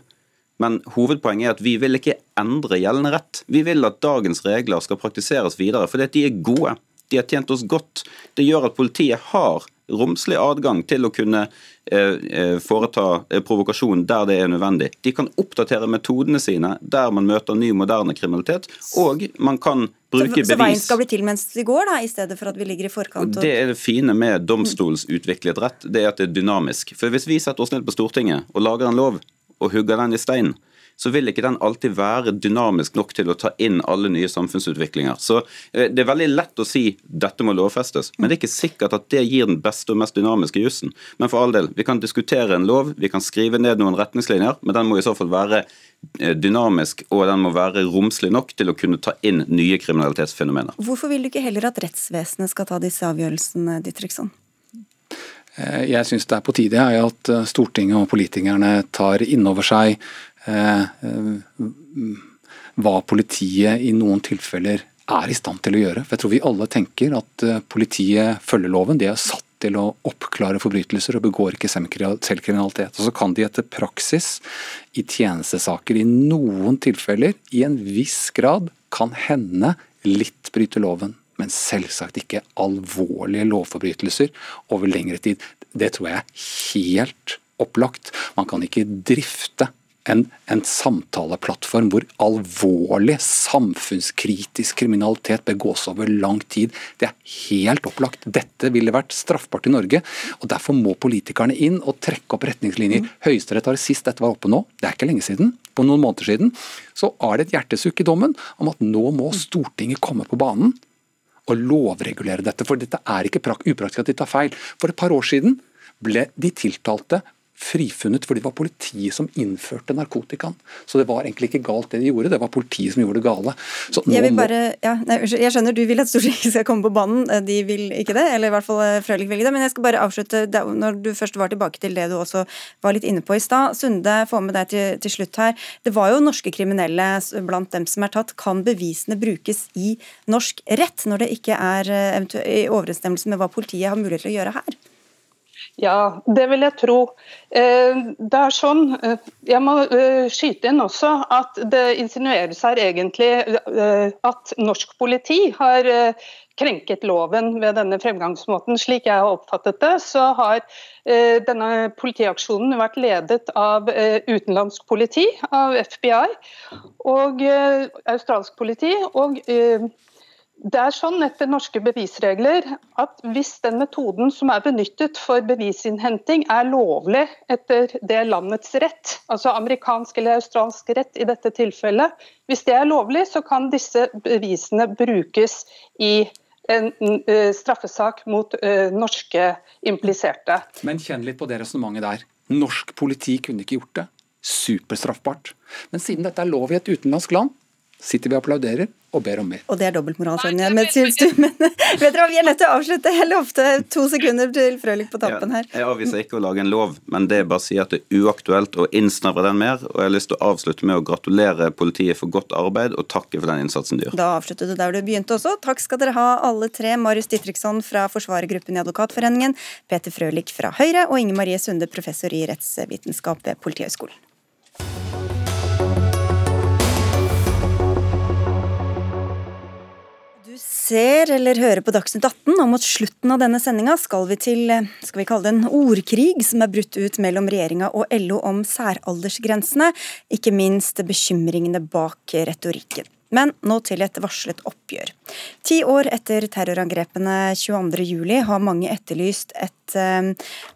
Men hovedpoenget er at vi vil ikke endre gjeldende rett. Vi vil at dagens regler skal praktiseres videre, fordi de er gode. De har tjent oss godt. Det gjør at politiet har romslig adgang til å kunne eh, eh, foreta eh, provokasjon der det er nødvendig. De kan oppdatere metodene sine der man møter ny, moderne kriminalitet, og man kan bruke bevis. Så veien skal bli til mens vi går, da, i stedet for at vi ligger i forkant? Og... Det er det fine med domstolsutviklet rett, det er at det er dynamisk. For Hvis vi setter oss ned på Stortinget og lager en lov, og hugger den i stein, så vil ikke den alltid være dynamisk nok til å ta inn alle nye samfunnsutviklinger. Så eh, Det er veldig lett å si dette må lovfestes, men det er ikke sikkert at det gir den beste og mest dynamiske jussen. Men for all del, vi kan diskutere en lov, vi kan skrive ned noen retningslinjer, men den må i så fall være eh, dynamisk og den må være romslig nok til å kunne ta inn nye kriminalitetsfenomener. Hvorfor vil du ikke heller at rettsvesenet skal ta disse avgjørelsene, Dittriksson? Eh, jeg syns det er på tide at Stortinget og politikerne tar inn over seg hva politiet i noen tilfeller er i stand til å gjøre. For jeg tror vi alle tenker at eh, politiet følger loven. De er satt til å oppklare forbrytelser og begår ikke selvkriminalitet. Og så kan de etter praksis i tjenestesaker i noen tilfeller i en viss grad kan hende litt bryte loven. Men selvsagt ikke alvorlige lovforbrytelser over lengre tid. Det tror jeg er helt opplagt. Man kan ikke drifte en, en, samtaleplattform hvor alvorlig samfunnskritisk kriminalitet begås over lang tid. Det er helt opplagt. Dette ville vært straffbart i Norge. og Derfor må politikerne inn og trekke opp retningslinjer. Mm. Høyesterett har sist dette var oppe nå, det er ikke lenge siden, på noen måneder siden, så er det et hjertesukk i dommen om at nå må Stortinget komme på banen og lovregulere dette. For dette er ikke upraktisk at de tar feil. For et par år siden ble de tiltalte frifunnet fordi det var politiet som innførte narkotikaen. Så det var egentlig ikke galt det de gjorde, det var politiet som gjorde det gale. jeg, vil bare, ja, nei, jeg skjønner du vil at Stortinget skal komme på banen, eh, de vil ikke det. Eller i hvert fall eh, Frølich vil ikke det. Men jeg skal bare avslutte når du først var tilbake til det du også var litt inne på i stad. Sunde, få med deg til, til slutt her. Det var jo norske kriminelle blant dem som er tatt. Kan bevisene brukes i norsk rett når det ikke er eh, i overensstemmelse med hva politiet har mulighet til å gjøre her? Ja, det vil jeg tro. Eh, det er sånn, eh, Jeg må eh, skyte inn også at det insinueres her egentlig at norsk politi har krenket loven ved denne fremgangsmåten. Slik jeg har oppfattet det, så har denne politiaksjonen vært ledet av utenlandsk politi, av FBI og australsk politi. og det er sånn etter norske bevisregler at hvis den metoden som er benyttet for bevisinnhenting er lovlig etter det landets rett, altså amerikansk eller australsk rett i dette tilfellet, hvis det er lovlig, så kan disse bevisene brukes i en uh, straffesak mot uh, norske impliserte. Men kjenn litt på det resonnementet der. Norsk politi kunne ikke gjort det. Superstraffbart. Men siden dette er lov i et utenlandsk land, sitter vi og applauderer og ber om mer. Og det er dobbeltmoral, skjønner jeg. Men, synes du, men vet dere vi er nødt til å avslutte. heller ofte to sekunder til Frølich på tampen her. Ja, jeg avviser ikke å lage en lov, men det er bare å si at det er uaktuelt å innsnevre den mer. Og jeg har lyst til å avslutte med å gratulere politiet for godt arbeid og takke for den innsatsen de gjør. Da avslutter du der du begynte også. Takk skal dere ha alle tre. Marius Ditriksson fra Forsvarergruppen i Advokatforeningen, Peter Frølich fra Høyre og Inger Marie Sunde, professor i rettsvitenskap ved Politihøgskolen. Ser eller hører på Dagsnytt 18, og mot slutten av denne sendinga skal vi til skal vi kalle det en ordkrig som er brutt ut mellom regjeringa og LO om særaldersgrensene, ikke minst bekymringene bak retorikken. Men nå til et varslet oppgjør. Ti år etter terrorangrepene 22.07 har mange etterlyst et eh,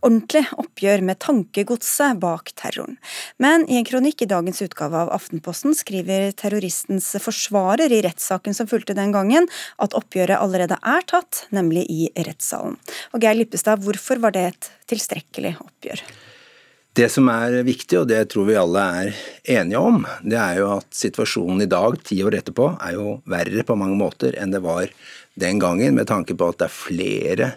ordentlig oppgjør med tankegodset bak terroren. Men i en kronikk i dagens utgave av Aftenposten skriver terroristens forsvarer i rettssaken som fulgte den gangen, at oppgjøret allerede er tatt, nemlig i rettssalen. Og Geir Lippestad, hvorfor var det et tilstrekkelig oppgjør? Det som er viktig, og det tror vi alle er enige om, det er jo at situasjonen i dag, ti år etterpå, er jo verre på mange måter enn det var den gangen, med tanke på at det er flere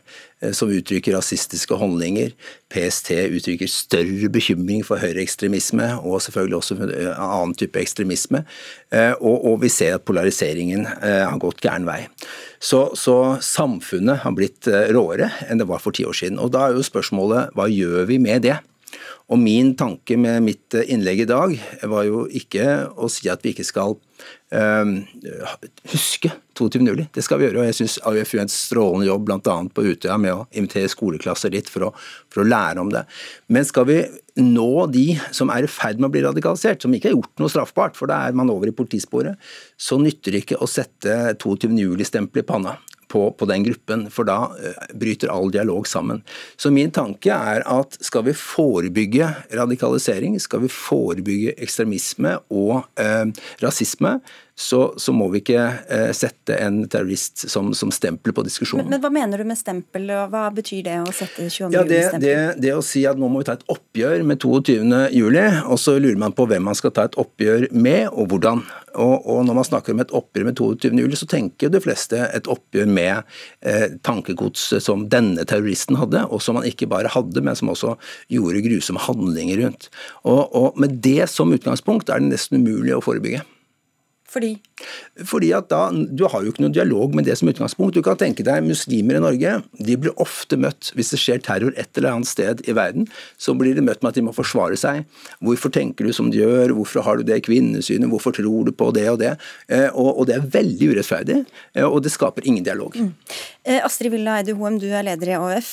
eh, som uttrykker rasistiske holdninger. PST uttrykker større bekymring for høyreekstremisme, og selvfølgelig også eh, annen type ekstremisme. Eh, og, og vi ser at polariseringen har gått gæren vei. Så, så, samfunnet har blitt råere enn det var for ti år siden. Og da er jo spørsmålet hva gjør vi med det? Og min tanke med mitt eh, innlegg i dag var jo ikke å si at vi ikke skal uh, huske 22.07. Det skal vi gjøre. og Jeg syns AUF gjør en strålende jobb bl.a. på Utøya med å invitere skoleklasser dit for å, for å, lære om det. Men skal vi nå de som er i ferd med å bli radikalisert, som ikke har gjort noe straffbart, for da er man over i politisporet, så nytter det ikke å sette 22.07-stempelet i panna på, på, den gruppen, for da uh, bryter all dialog sammen. Så min tanke er at skal vi forebygge radikalisering, skal vi forebygge ekstremisme og eh, rasisme, så, så, må vi ikke eh, sette en terrorist som, som, stempel på diskusjonen. Men, men, Hva mener du med stempel, og hva betyr det å sette 22. Ja, det, stempel? Det, det, å si at nå må vi ta et oppgjør med 22. juli, og så lurer man på hvem man skal ta et oppgjør med, og hvordan. Og, og når man snakker om et oppgjør med 22. juli, så tenker de fleste et oppgjør med eh, tankegodset som denne terroristen hadde, og som han ikke bare hadde, men som også gjorde grusomme handlinger rundt. Og, og med det som utgangspunkt er det nesten umulig å forebygge. Fordi? Fordi at da, Du har jo ikke noen dialog med det som utgangspunkt. Du kan tenke deg Muslimer i Norge de blir ofte møtt, hvis det skjer terror et eller annet sted i verden, så blir de møtt med at de må forsvare seg. Hvorfor tenker du som du gjør, hvorfor har du det kvinnesynet, hvorfor tror du på det og det? Eh, og, og det er veldig urettferdig, eh, og det skaper ingen dialog. Mm. Eh, Astrid Villa Eide Hoem, du er leder i AUF,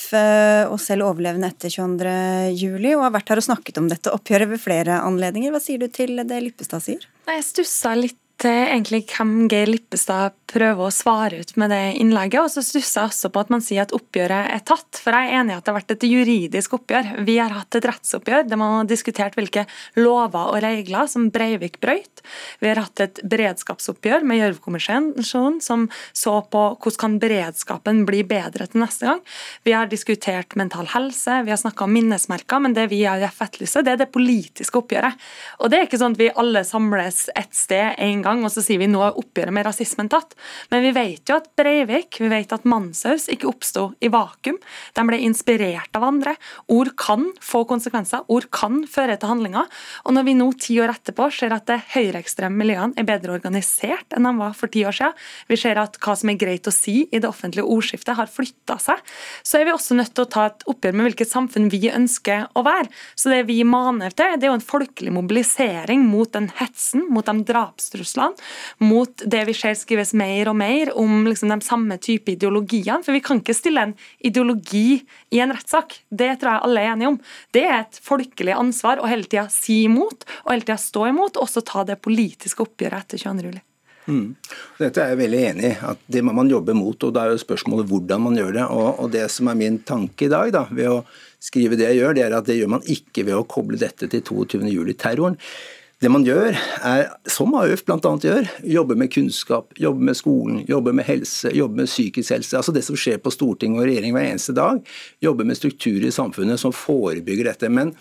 og selv overlevende etter 22.07, og har vært her og snakket om dette oppgjøret ved flere anledninger. Hva sier du til det Lippestad sier? Jeg stussa litt egentlig hvem Geir Lippestad prøver å svare ut med det innlegget. Og så stusser jeg også på at man sier at oppgjøret er tatt. For jeg er enig i at det har vært et juridisk oppgjør. Vi har hatt et rettsoppgjør der man har diskutert hvilke lover og regler som Breivik brøyt. Vi har hatt et beredskapsoppgjør med Gjørv-kommisjonen som så på hvordan kan beredskapen bli bedre til neste gang. Vi har diskutert mental helse, vi har snakka om minnesmerker, men det vi har etterlyser, det er det politiske oppgjøret. Og det er ikke sånn at vi alle samles et sted en gang gang, og så sier vi nå er oppgjøret med rasismen tatt. Men vi vet jo at Breivik, vi vet at Manshaus ikke oppsto i vakuum. De ble inspirert av andre. Ord kan få konsekvenser, ord kan føre til handlinger. Og når vi nå ti år etterpå ser at det høyreekstreme miljøene er bedre organisert enn de var for ti år siden, vi ser at hva som er greit å si i det offentlige ordskiftet har flytta seg, så er vi også nødt til å ta et oppgjør med hvilket samfunn vi ønsker å være. Så det vi maner til, det er jo en folkelig mobilisering mot den hetsen, mot de drapstruslene Russland, mot det vi ser skrives mer og mer om liksom de samme type ideologiene. For vi kan ikke stille en ideologi i en rettssak. Det tror jeg alle er enige om. Det er et folkelig ansvar å hele tida si imot, og hele tida stå imot, og også ta det politiske oppgjøret etter 22. juli. Mm. Dette er jeg veldig enig i. at Det må man jobbe mot. og Da er jo spørsmålet hvordan man gjør det. Og, og Det som er min tanke i dag, da, ved å skrive det jeg gjør, det er at det gjør man ikke ved å koble dette til 22.07-terroren. Det man gjør, er, som AUF bl.a. gjør, jobbe med kunnskap, jobbe med skolen, jobbe med helse, jobbe med psykisk helse. Altså det som skjer på storting og regjering hver eneste dag. Jobbe med strukturer i samfunnet som forebygger dette. Men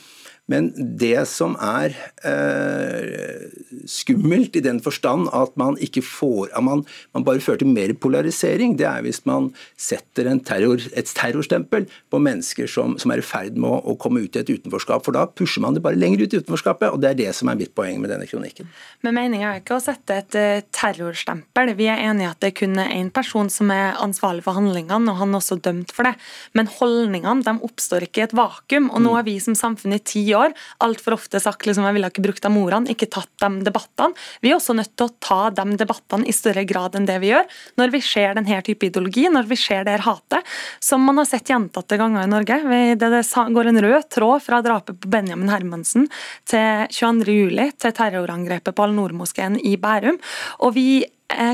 men det som er eh, skummelt i den forstand at man ikke får at man, man, bare fører til mer polarisering, det er hvis man setter terror, et terrorstempel på mennesker som, som er i ferd med å, å, komme ut i et utenforskap. For da pusher man det bare lenger ut i utenforskapet, og det er det som er mitt poeng med denne kronikken. Men meninga er ikke å sette et uh, terrorstempel. Vi er enige i at det kun er én person som er ansvarlig for handlingene, og han er også dømt for det. Men holdningene de oppstår ikke i et vakuum. og nå er vi som samfunn i ti år år altfor ofte sagt liksom, jeg ville ikke brukt av ordene, ikke tatt de debattene. Vi er også nødt til å ta de debattene i større grad enn det vi gjør når vi ser denne type ideologi, når vi ser det her hatet, som man har sett gjentatte ganger i Norge. Det, går en rød tråd fra drapet på Benjamin Hermansen til 22.07. til terrorangrepet på Al-Noor-moskeen i Bærum. Og vi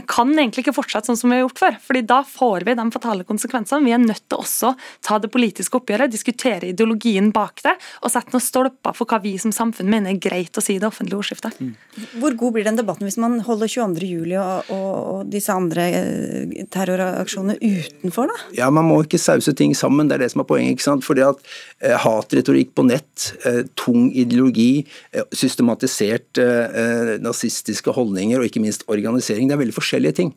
kan egentlig ikke fortsette sånn som vi har gjort før. fordi Da får vi de fatale konsekvensene. Vi er nødt til også ta det politiske oppgjøret, diskutere ideologien bak det, og sette noen stolper for hva vi som samfunn mener er greit å si i det offentlige ordskiftet. Mm. Hvor god blir den debatten hvis man holder 22.07 og, og, og disse andre eh, terroraksjonene utenfor, da? Ja, Man må ikke sause ting sammen, det er det som er poenget. ikke sant? Fordi at eh, Hatretorikk på nett, eh, tung ideologi, eh, systematisert eh, nazistiske holdninger og ikke minst organisering. det er veldig forskjellige ting.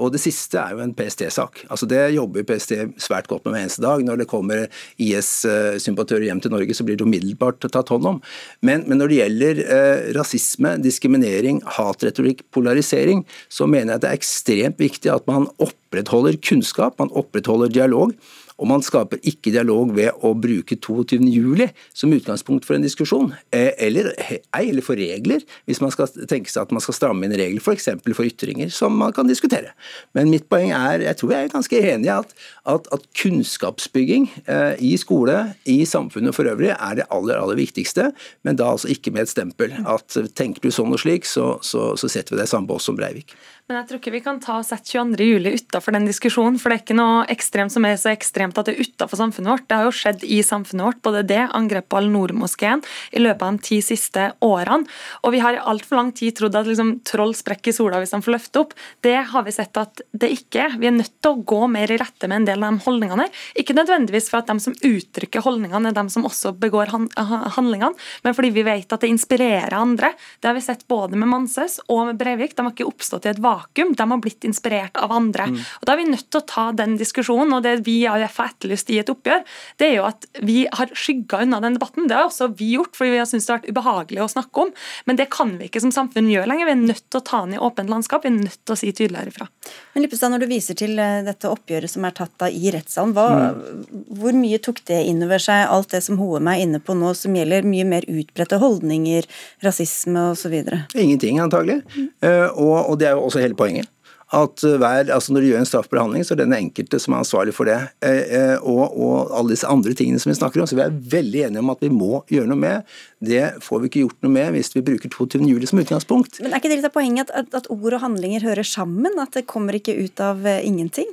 Og det siste er jo en PST-sak. Altså Det jobber PST svært godt med hver eneste dag. Når det kommer IS-sympatører hjem til Norge, så blir det umiddelbart tatt hånd om. Men, men når det gjelder eh, rasisme, diskriminering, hatretorikk, polarisering, så mener jeg at det er ekstremt viktig at man opprettholder kunnskap, man opprettholder dialog. Og man skaper ikke dialog ved å bruke 22.07 som utgangspunkt for en diskusjon, eh, eller eller for regler, hvis man skal tenke seg at man skal stramme inn regler f.eks. For, for ytringer, som man kan diskutere. Men mitt poeng er, jeg tror jeg er ganske enig i at, at, at, kunnskapsbygging eh, i skole, i samfunnet for øvrig, er det aller, aller viktigste, men da altså ikke med et stempel. At tenker du sånn og slik, så, så, så setter vi deg i samme bås som Breivik. Men jeg tror ikke vi kan ta og sette 22.07 utafor den diskusjonen, for det er ikke noe ekstremt som er så ekstremt at det er utafor samfunnet vårt. Det har jo skjedd i samfunnet vårt, både det, angrepet på Al-Noor-moskeen, i løpet av de ti siste årene. Og vi har i altfor lang tid trodd at liksom, troll sprekker i sola hvis de får løfte opp. Det har vi sett at det ikke er. Vi er nødt til å gå mer i rette med en del av de holdningene. Ikke nødvendigvis for at de som uttrykker holdningene, er de som også begår handlingene, men fordi vi vet at det inspirerer andre. Det har vi sett både med Manses og med Breivik. De har ikke oppstått i et vakuum vakuum, de har blitt inspirert av andre. Mm. Og Da er vi nødt til å ta den diskusjonen. og Det vi i AUF har etterlyst i et oppgjør, det er jo at vi har skygga unna den debatten. Det har også vi gjort, fordi vi har syntes det har vært ubehagelig å snakke om. Men det kan vi ikke som samfunn gjøre lenger. Vi er nødt til å ta den i åpent landskap. Vi er nødt til å si tydeligere ifra. Men Lippestad, når du viser til eh, dette oppgjøret som er tatt da i rettssalen, mm. hvor mye tok det inn over seg, alt det som Hoem er inne på nå, som gjelder mye mer utbredte holdninger, rasisme osv.? Ingenting, antagelig. Mm. Uh, og, og det er jo også hele poenget at hver, altså når du gjør en straffbehandling, så er det den enkelte som er ansvarlig for det. Eh, eh, og, og, alle disse andre tingene som vi snakker om. Så vi er veldig enige om at vi må gjøre noe med. Det får vi ikke gjort noe med hvis vi bruker 22. juli som utgangspunkt. Men Er ikke det litt av poenget at, at, ord og handlinger hører sammen? At det kommer ikke ut av ingenting?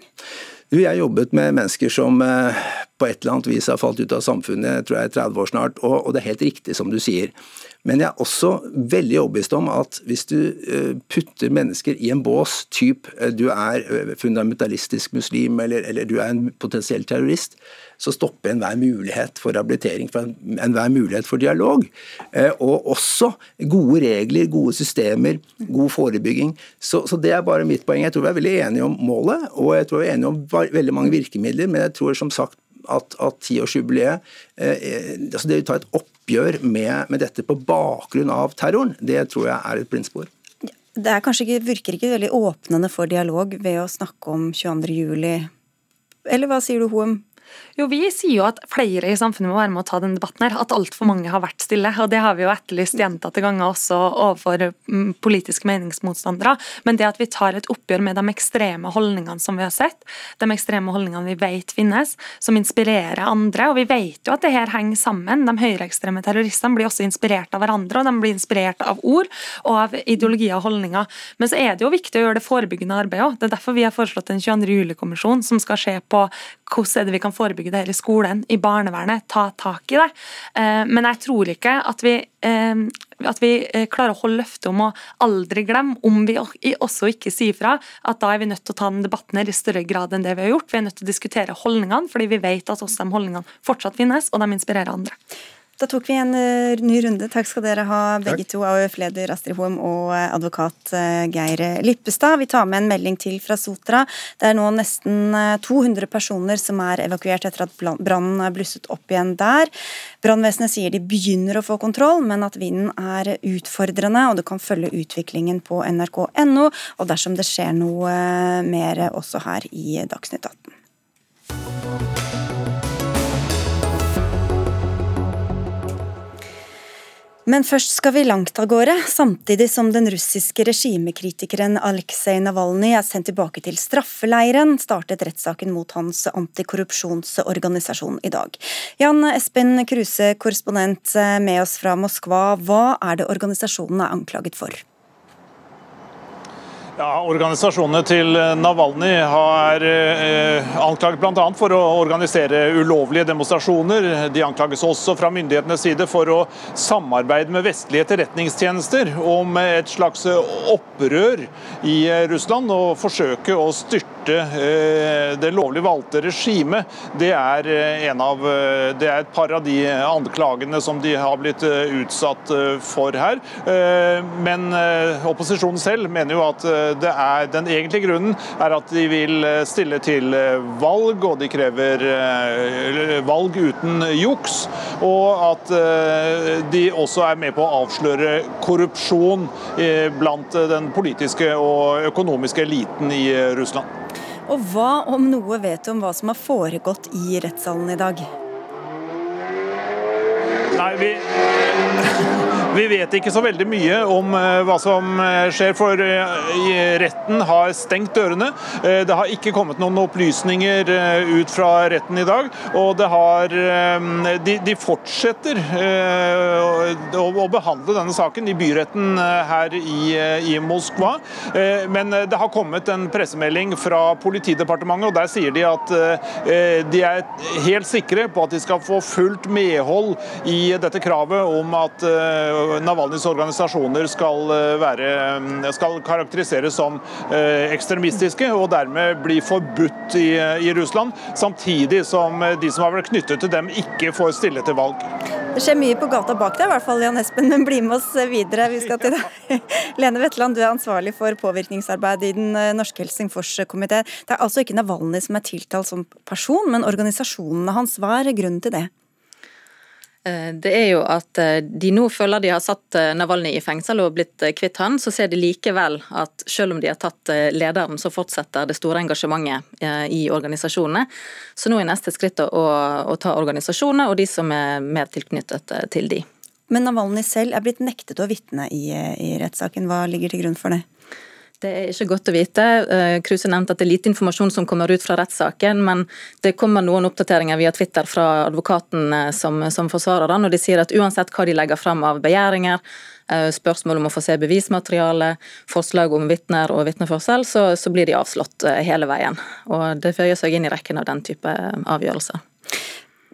Jeg jobbet med mennesker som uh, på et eller annet vis har falt ut av samfunnet, tror jeg i 30 år snart, og, det er helt riktig som du sier. Men jeg er også veldig overbevist om at hvis du eh, putter mennesker i en bås, typ eh, du er eh, fundamentalistisk muslim eller, eller du er en potensiell terrorist, så stopper enhver mulighet for rehabilitering, for enhver mulighet for dialog. Og også gode regler, gode systemer, god forebygging. Så, så, det er bare mitt poeng. Jeg tror vi er veldig enige om målet, og jeg tror vi er enige om veldig mange virkemidler, men jeg tror som sagt at, at tiårsjubileet eh, altså Det å ta et oppgjør med, med, dette på bakgrunn av terroren, det tror jeg er et blindspor. Det ikke, virker ikke veldig åpnende for dialog ved å snakke om 22.07. Eller hva sier du, Hoem? Jo, Vi sier jo at flere i samfunnet må være med å ta denne debatten. her, At altfor mange har vært stille. og Det har vi jo etterlyst gjentatte ganger også overfor mm, politiske meningsmotstandere. Men det at vi tar et oppgjør med de ekstreme holdningene som vi har sett, de ekstreme holdningene vi vet finnes, som inspirerer andre. Og vi vet jo at det her henger sammen. De høyreekstreme terroristene blir også inspirert av hverandre, og de blir inspirert av ord og av ideologier og holdninger. Men så er det jo viktig å gjøre det forebyggende arbeidet òg. Det er derfor vi har foreslått en 22. juli-kommisjon som skal se på hvordan er det vi kan forebygge det her i skolen, i barnevernet, ta tak i det. Eh, men jeg tror ikke at vi, eh, at vi eh, klarer å holde løftet om å aldri glemme, om vi også ikke sier fra, at da er vi nødt til å ta den debatten her i større grad enn det vi har gjort. Vi er nødt til å diskutere holdningene, fordi vi vet at også de holdningene fortsatt finnes, og de inspirerer andre. Da tok vi en uh, ny runde. Takk skal dere ha, begge Takk. to. AUF-leder Astrid Hoem og uh, advokat uh, Geir Lippestad. Vi tar med en melding til fra Sotra. Det er nå nesten 200 personer som er evakuert etter at brannen er blusset opp igjen der. Brannvesenet sier de begynner å få kontroll, men at vinden er utfordrende, og du kan følge utviklingen på nrk.no, og dersom det skjer noe mer også her i Dagsnytt 18. Men først skal vi langt av gårde. Samtidig som den russiske regimekritikeren Aleksej Navalnyj er sendt tilbake til straffeleiren, startet rettssaken mot hans antikorrupsjonsorganisasjon i dag. Jan Espen Kruse, korrespondent med oss fra Moskva. Hva er det organisasjonen er anklaget for? Ja, Organisasjonene til Navalny har eh, anklaget bl.a. for å organisere ulovlige demonstrasjoner. De anklages også fra myndighetenes side for å samarbeide med vestlige etterretningstjenester om et slags opprør i Russland og forsøke å styrte eh, det lovlig valgte regimet. Det er, eh, av, eh, det er et par av de anklagene som de har blitt utsatt for her. Men opposisjonen selv mener jo at er, den egentlige grunnen er at de vil stille til valg, og de krever valg uten juks. Og at de også er med på å avsløre korrupsjon blant den politiske og økonomiske eliten i Russland. Og hva om noe vet du om hva som har foregått i rettssalen i dag? Nei, vi vi vet ikke så veldig mye om eh, hva som eh, skjer, for eh, retten har stengt dørene. Det har ikke kommet noen opplysninger ut fra retten i dag. Og det har De, fortsetter å behandle denne saken i byretten her i Moskva. Men det har kommet en pressemelding fra Politidepartementet, og der sier de at de er helt sikre på at de skal få fullt medhold i dette kravet om at Navalnyjs organisasjoner skal, være, skal karakteriseres som ekstremistiske og dermed bli forbudt i, i Russland, samtidig som de som har vært knyttet til dem, ikke får stille til valg. Det skjer mye på gata bak deg, i hvert fall, Jan Espen, men bli med oss videre. Vi skal til deg. Lene Wetland, du er ansvarlig for påvirkningsarbeid i Den norske Helsingfors-komité. Det er altså ikke Navalny som er tiltalt som person, men organisasjonene hans. Hva er grunnen til det? Eh, det er jo at eh, de nå føler de har satt Navalnyj Navalny i fengsel og blitt kvitt han, så ser de likevel at selv om de har tatt lederen, så fortsetter det store engasjementet i organisasjonene. Så nå er neste skritt å, å ta organisasjonene og de som er mer tilknyttet til de. Men Navalny selv er blitt nektet å vitne i, i rettssaken. Hva ligger til grunn for det? Det er ikke godt å vite. Eh, Kruse nevnte at det er lite informasjon som kommer ut fra rettssaken, men det kommer noen oppdateringer via Twitter fra advokaten eh, som, som forsvarer den, og de sier at uansett hva de legger fram av begjæringer, eh, spørsmål om å få se bevismateriale, forslag om vitner og vitneførsel, så, så blir de avslått hele veien. Og Det føyer seg inn i rekken av den type avgjørelser.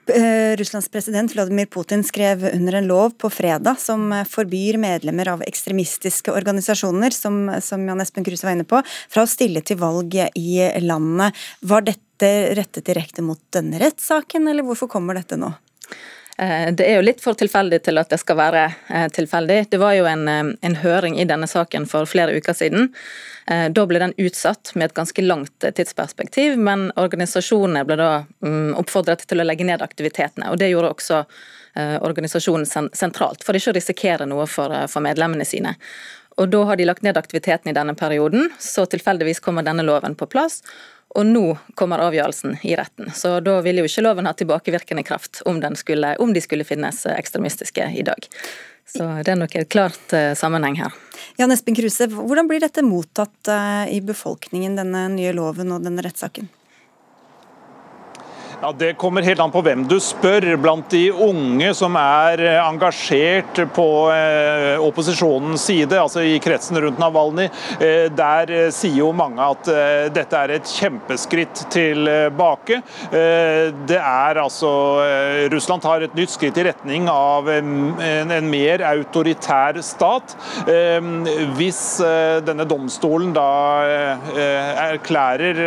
Eh, Russlands president Vladimir Putin skrev under en lov på fredag som forbyr medlemmer av ekstremistiske organisasjoner, som, som Jan Espen Kruse var inne på, fra å stille til valg i landet. Var dette rettet direkte mot denne rettssaken, eller hvorfor kommer dette nå? Eh, det er jo litt for tilfeldig til at det skal være eh, tilfeldig. Det var jo en, eh, en høring i denne saken for flere uker siden. Da ble den utsatt med et ganske langt tidsperspektiv, men organisasjonene ble da mm, oppfordret til å legge ned aktivitetene. og Det gjorde også organisasjonen sentralt, for ikke å risikere noe for, for medlemmene sine. Og Da har de lagt ned aktiviteten i denne perioden, så tilfeldigvis kommer denne loven på plass. Og nå kommer avgjørelsen i retten. Så da vil jo ikke loven ha tilbakevirkende kraft om, skulle, om de skulle finnes ekstremistiske i dag. Så det er nok et klart uh, sammenheng her. Jan Espen Kruse, hvordan blir dette mottatt uh, i befolkningen, denne nye loven og denne rettssaken? Ja, Det kommer helt an på hvem du spør. Blant de unge som er eh, engasjert på eh, opposisjonens side, altså i kretsen rundt Navalny, eh, der sier jo mange at dette er et kjempeskritt tilbake. Det er altså Russland tar et nytt skritt i retning av en, mer autoritær stat. Hvis denne domstolen da erklærer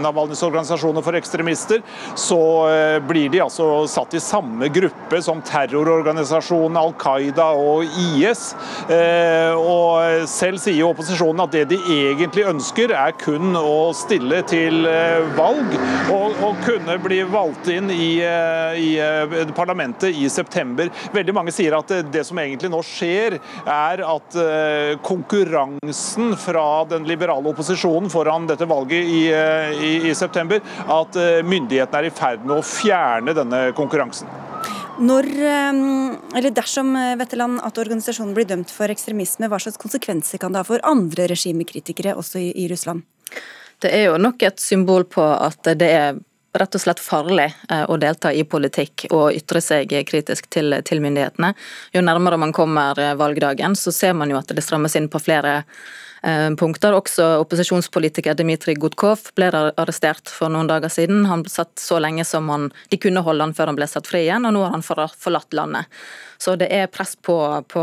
Navalnys organisasjoner for ekstremister, så eh, blir de altså satt i samme gruppe som terrororganisasjonen Al Qaida og IS. Eh, og selv sier opposisjonen at det de egentlig ønsker, er kun å stille til eh, valg og, og kunne bli valgt inn i, i, parlamentet i september. Veldig mange sier at det som egentlig nå skjer, er at konkurransen fra den liberale opposisjonen foran dette valget i, i, i september, at myndighetene er i ferd med å fjerne denne konkurransen. Når, eh, eller Dersom eh, Vetteland, at organisasjonen blir dømt for ekstremisme, hva slags konsekvenser kan det ha for andre regimekritikere også i, i Russland? Det er jo nok et symbol på at det er rett og slett farlig eh, å delta i politikk og ytre seg kritisk til, til, myndighetene. Jo nærmere man kommer valgdagen, så ser man jo at det strammes inn på flere Eh, punkter. Også opposisjonspolitiker Dmitrij Gudkov ble arrestert for noen dager siden. Han ble satt så lenge som han, de kunne holde han før han ble satt fri igjen, og nå har han forlatt landet. Så det er press på, på,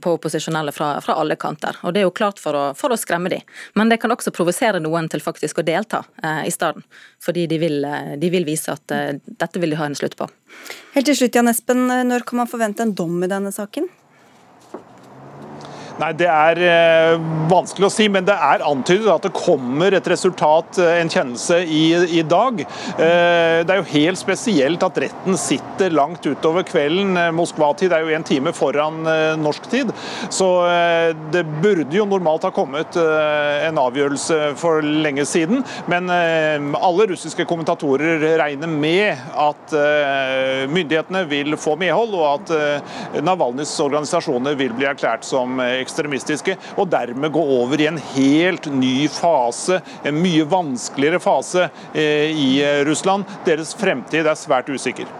på opposisjonelle fra, fra, alle kanter. Og det er jo klart for å, for å skremme dem. Men det kan også provosere noen til faktisk å delta eh, i stedet. Fordi de vil, eh, de vil vise at eh, dette vil de ha en slutt på. Helt til slutt, Jan Espen. Når kan man forvente en dom i denne saken? Nei, Det er eh, vanskelig å si, men det er antydet at det kommer et resultat, eh, en kjennelse, i, i, dag. Eh, det er jo helt spesielt at retten sitter langt utover kvelden. Moskva-tid er jo en time foran norsk tid. Så det burde jo normalt ha kommet en avgjørelse for lenge siden. Men alle russiske kommentatorer regner med at myndighetene vil få medhold, og at Navalnyjs organisasjoner vil bli erklært som ekstremister ekstremistiske, og dermed gå over i en helt ny fase, en mye vanskeligere fase eh, i eh, Russland. Deres fremtid er svært usikker.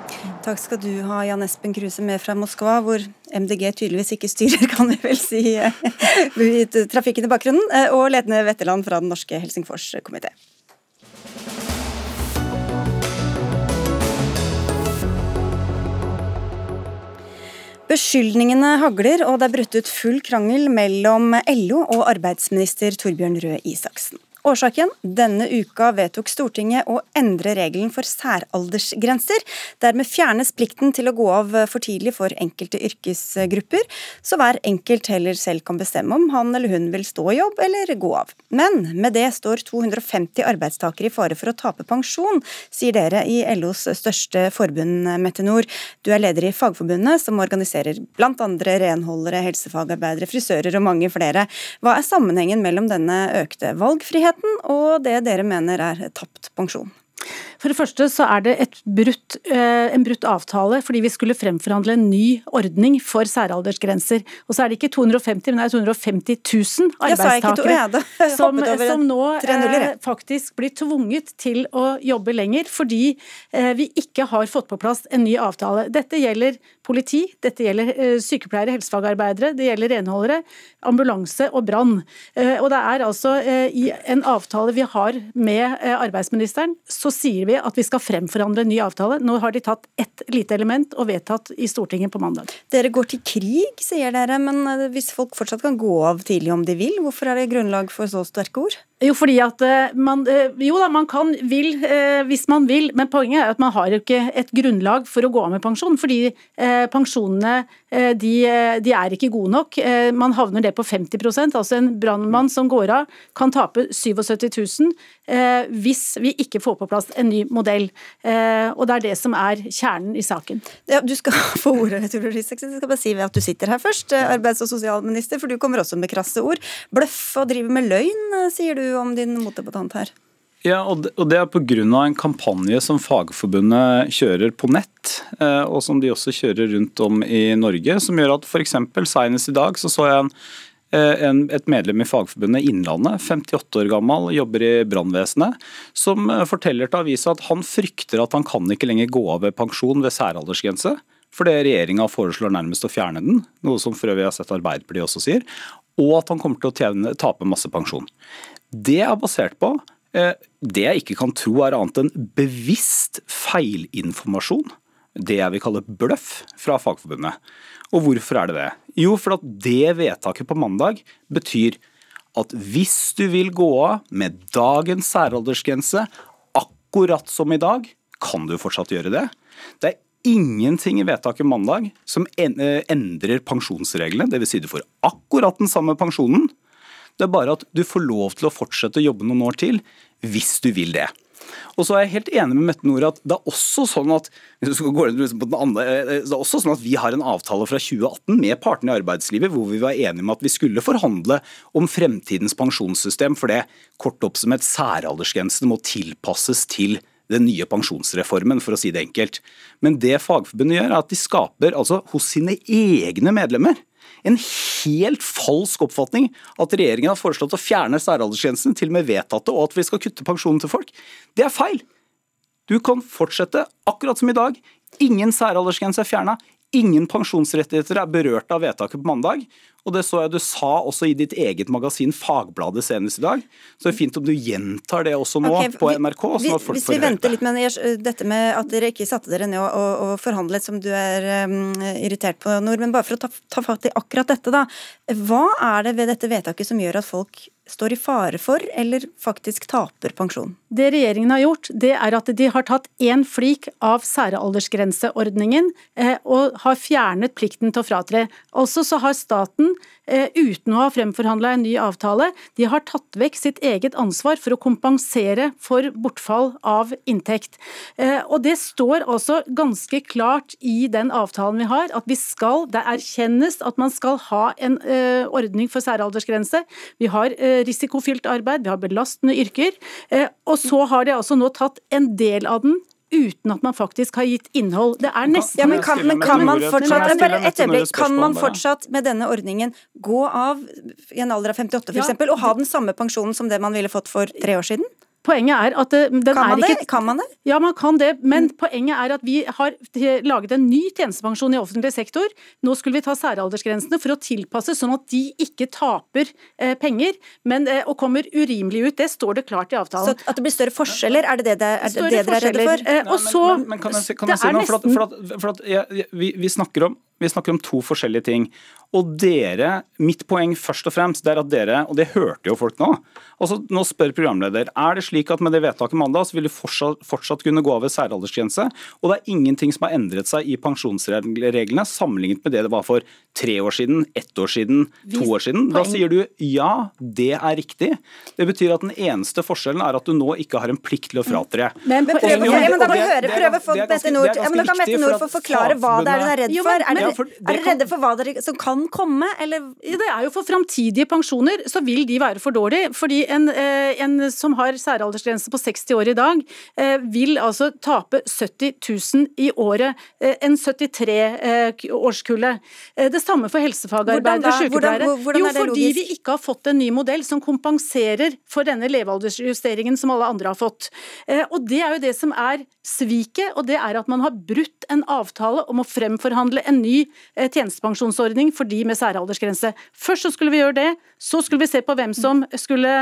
Takk skal du ha, Jan Espen Kruse med fra Moskva, hvor MDG tydeligvis ikke styrer, kan vi vel si, eh, trafikken i bakgrunnen, og ledende Wetterland fra den norske Helsingfors Beskyldningene hagler, og det er brutt ut full krangel mellom LO og arbeidsminister Torbjørn Røe Isaksen. Årsaken? Denne uka vedtok Stortinget å endre regelen for særaldersgrenser. Dermed fjernes plikten til å gå av for tidlig for enkelte yrkesgrupper, så hver enkelt heller selv kan bestemme om han eller hun vil stå i jobb eller gå av. Men med det står 250 arbeidstakere i fare for å tape pensjon, sier dere i LOs største forbund, Mette Nord. Du er leder i Fagforbundet, som organiserer blant andre renholdere, helsefagarbeidere, frisører og mange flere. Hva er sammenhengen mellom denne økte valgfriheten virkeligheten og det dere mener er tapt pensjon. For det første så er det brutt, eh, en brutt avtale fordi vi skulle fremforhandle en ny ordning for særaldersgrenser. Og så er det ikke 250, men det er 250 000 arbeidstakere som, som, nå eh, faktisk blir tvunget til å jobbe lenger fordi eh, vi ikke har fått på plass en ny avtale. Dette gjelder politi, dette gjelder sykepleiere, helsefagarbeidere, det gjelder renholdere, ambulanse og brann. Og det er altså i en avtale vi har med arbeidsministeren, så sier vi vi at vi skal fremforhandle en ny avtale. Nå har de tatt ett lite element og vedtatt i Stortinget på mandag. Dere går til krig, sier dere. Men hvis folk fortsatt kan gå av tidlig om de vil, hvorfor er det grunnlag for så sterke ord? Jo, fordi at eh, man, eh, jo da, man kan vil hvis man vil, men poenget er at man har jo ikke et grunnlag for å gå av med pensjon. Fordi pensjonene de, de er ikke gode nok. Man havner det på 50% altså En brannmann som går av kan tape 77 000 hvis vi ikke får på plass en ny modell. Og det er det som er kjernen i saken. Ja, du skal få ordet, Ture Risaksen. Jeg skal bare si at du sitter her først, arbeids- og sosialminister, for du kommer også med krasse ord. Bløff og driver med løgn, sier du om din motdebattant her? Ja, og det er pga. en kampanje som Fagforbundet kjører på nett, eh, og som de også kjører rundt om i Norge, som gjør at f.eks. senest i dag så så jeg en, eh, en, et medlem i Fagforbundet Innlandet, 58 år gammel, jobber i brannvesenet, som eh, forteller til avisa at han frykter at han kan ikke lenger gå av ved pensjon ved særaldersgrense. Fordi regjeringa foreslår nærmest å fjerne den, noe som for øvrig har sett Arbeiderpartiet også sier. Og at han kommer til å tjene, tape masse pensjon. Det er basert på eh, det jeg ikke kan tro er annet enn bevisst feilinformasjon. Det jeg vil kalle bløff fra Fagforbundet. Og hvorfor er det det? Jo, for at det vedtaket på mandag betyr at hvis du vil gå av med dagens særaldersgrense, akkurat som i dag, kan du fortsatt gjøre det. Det er ingenting i vedtaket mandag som eh, endrer pensjonsreglene. Dvs. Si du får akkurat den samme pensjonen det er bare at du får lov til å fortsette å jobbe noen år til hvis du vil det. Og så er jeg helt enig med Mette Nord at det er også sånn at andre, det er også sånn at vi har en avtale fra 2018 med partene i arbeidslivet hvor vi var enige om at vi skulle forhandle om fremtidens pensjonssystem, for det kort oppsummert særaldersgrensene må tilpasses til den nye pensjonsreformen, for å si det enkelt. Men det Fagforbundet gjør, er at de skaper altså hos sine egne medlemmer en helt falsk oppfatning at regjeringen har foreslått å fjerne særaldersgrensen, til og med vedtatt det, og at vi skal kutte pensjonen til folk. Det er feil. Du kan fortsette akkurat som i dag. Ingen særaldersgrense er fjerna. Ingen pensjonsrettigheter er berørt av vedtaket på mandag. Og det så jeg du sa også i ditt eget magasin Fagbladet senest i dag. Så det er fint om du gjentar det også nå okay, på NRK. folk hvis vi venter litt med dette med at dere ikke satte dere ned og, og, og forhandlet, som du er um, irritert på, Nord, men bare for å ta, ta fatt i akkurat dette, da. Hva er det ved dette vedtaket som gjør at folk står i fare for, eller faktisk taper pensjon? Det regjeringen har gjort, det er at de har tatt én flik av særaldersgrenseordningen eh, og har fjernet plikten til å fratre. Altså så har staten Eh, uten å ha fremforhandla en ny avtale. De har tatt vekk sitt eget ansvar for å kompensere for bortfall av inntekt. Eh, og Det står altså ganske klart i den avtalen vi har, at vi skal, det erkjennes at man skal ha en ordning for særaldersgrense. Vi har risikofylt arbeid, vi har belastende yrker. Og så har de altså nå tatt en del av den uten at man faktisk har gitt innhold. Det er nesten ja, men kan, men kan man fortsatt bare et øyeblikk, kan man fortsatt med denne ordningen gå av i en alder av 58 f.eks. Ja. og ha den samme pensjonen som det man ville fått for tre år siden? Poenget er at eh, den kan man er ikke det? Kan man det? Ja, man kan det. Men mm. poenget er at vi har laget en ny tjenestepensjon i offentlig sektor. Nå skulle vi ta særaldersgrensene for å tilpasse, sånn at de ikke taper eh, penger men, eh, og kommer urimelig ut. Det står det klart i avtalen. Så at det blir større forskjeller, er det det, det, er det dere er redde for? Eh, og så, men, men, men, kan jeg, kan jeg si noe? For at, for at, for at ja, vi, vi snakker om vi snakker om to forskjellige ting. Og dere, Mitt poeng først og fremst det er at dere, og det hørte jo folk nå altså Nå spør programleder er det slik at med det vedtaket mandag så vil du fortsatt, fortsatt kunne gå av ved særaldersgrense. Og det er ingenting som har endret seg i pensjonsreglene sammenlignet med det det var for tre år siden, ett år siden, to år siden. Da sier du ja, det er riktig. Det betyr at den eneste forskjellen er at du nå ikke har en plikt til å fratre. Men, prøv, okay, men da må høre, prøve å få Mette Nord få forklare hva det er hun er redd for. Er dere redde for hva dere som kan komme, eller? Det er jo for framtidige pensjoner, så vil de være for dårlige. Fordi en, eh, en som har særaldersgrense på 60 år i dag, eh, vil altså tape 70 000 i året. Eh, en 73-årskulle. Det samme for helsefagarbeidere, og sykepleiere. Jo, fordi vi ikke har fått en ny modell som kompenserer for denne levealdersjusteringen som alle andre har fått. Og det er jo det som er sviket, og det er at man har brutt en avtale om å fremforhandle en ny tjenestepensjonsordning for de med særaldersgrense. Først så skulle vi gjøre det, så skulle vi se på hvem som skulle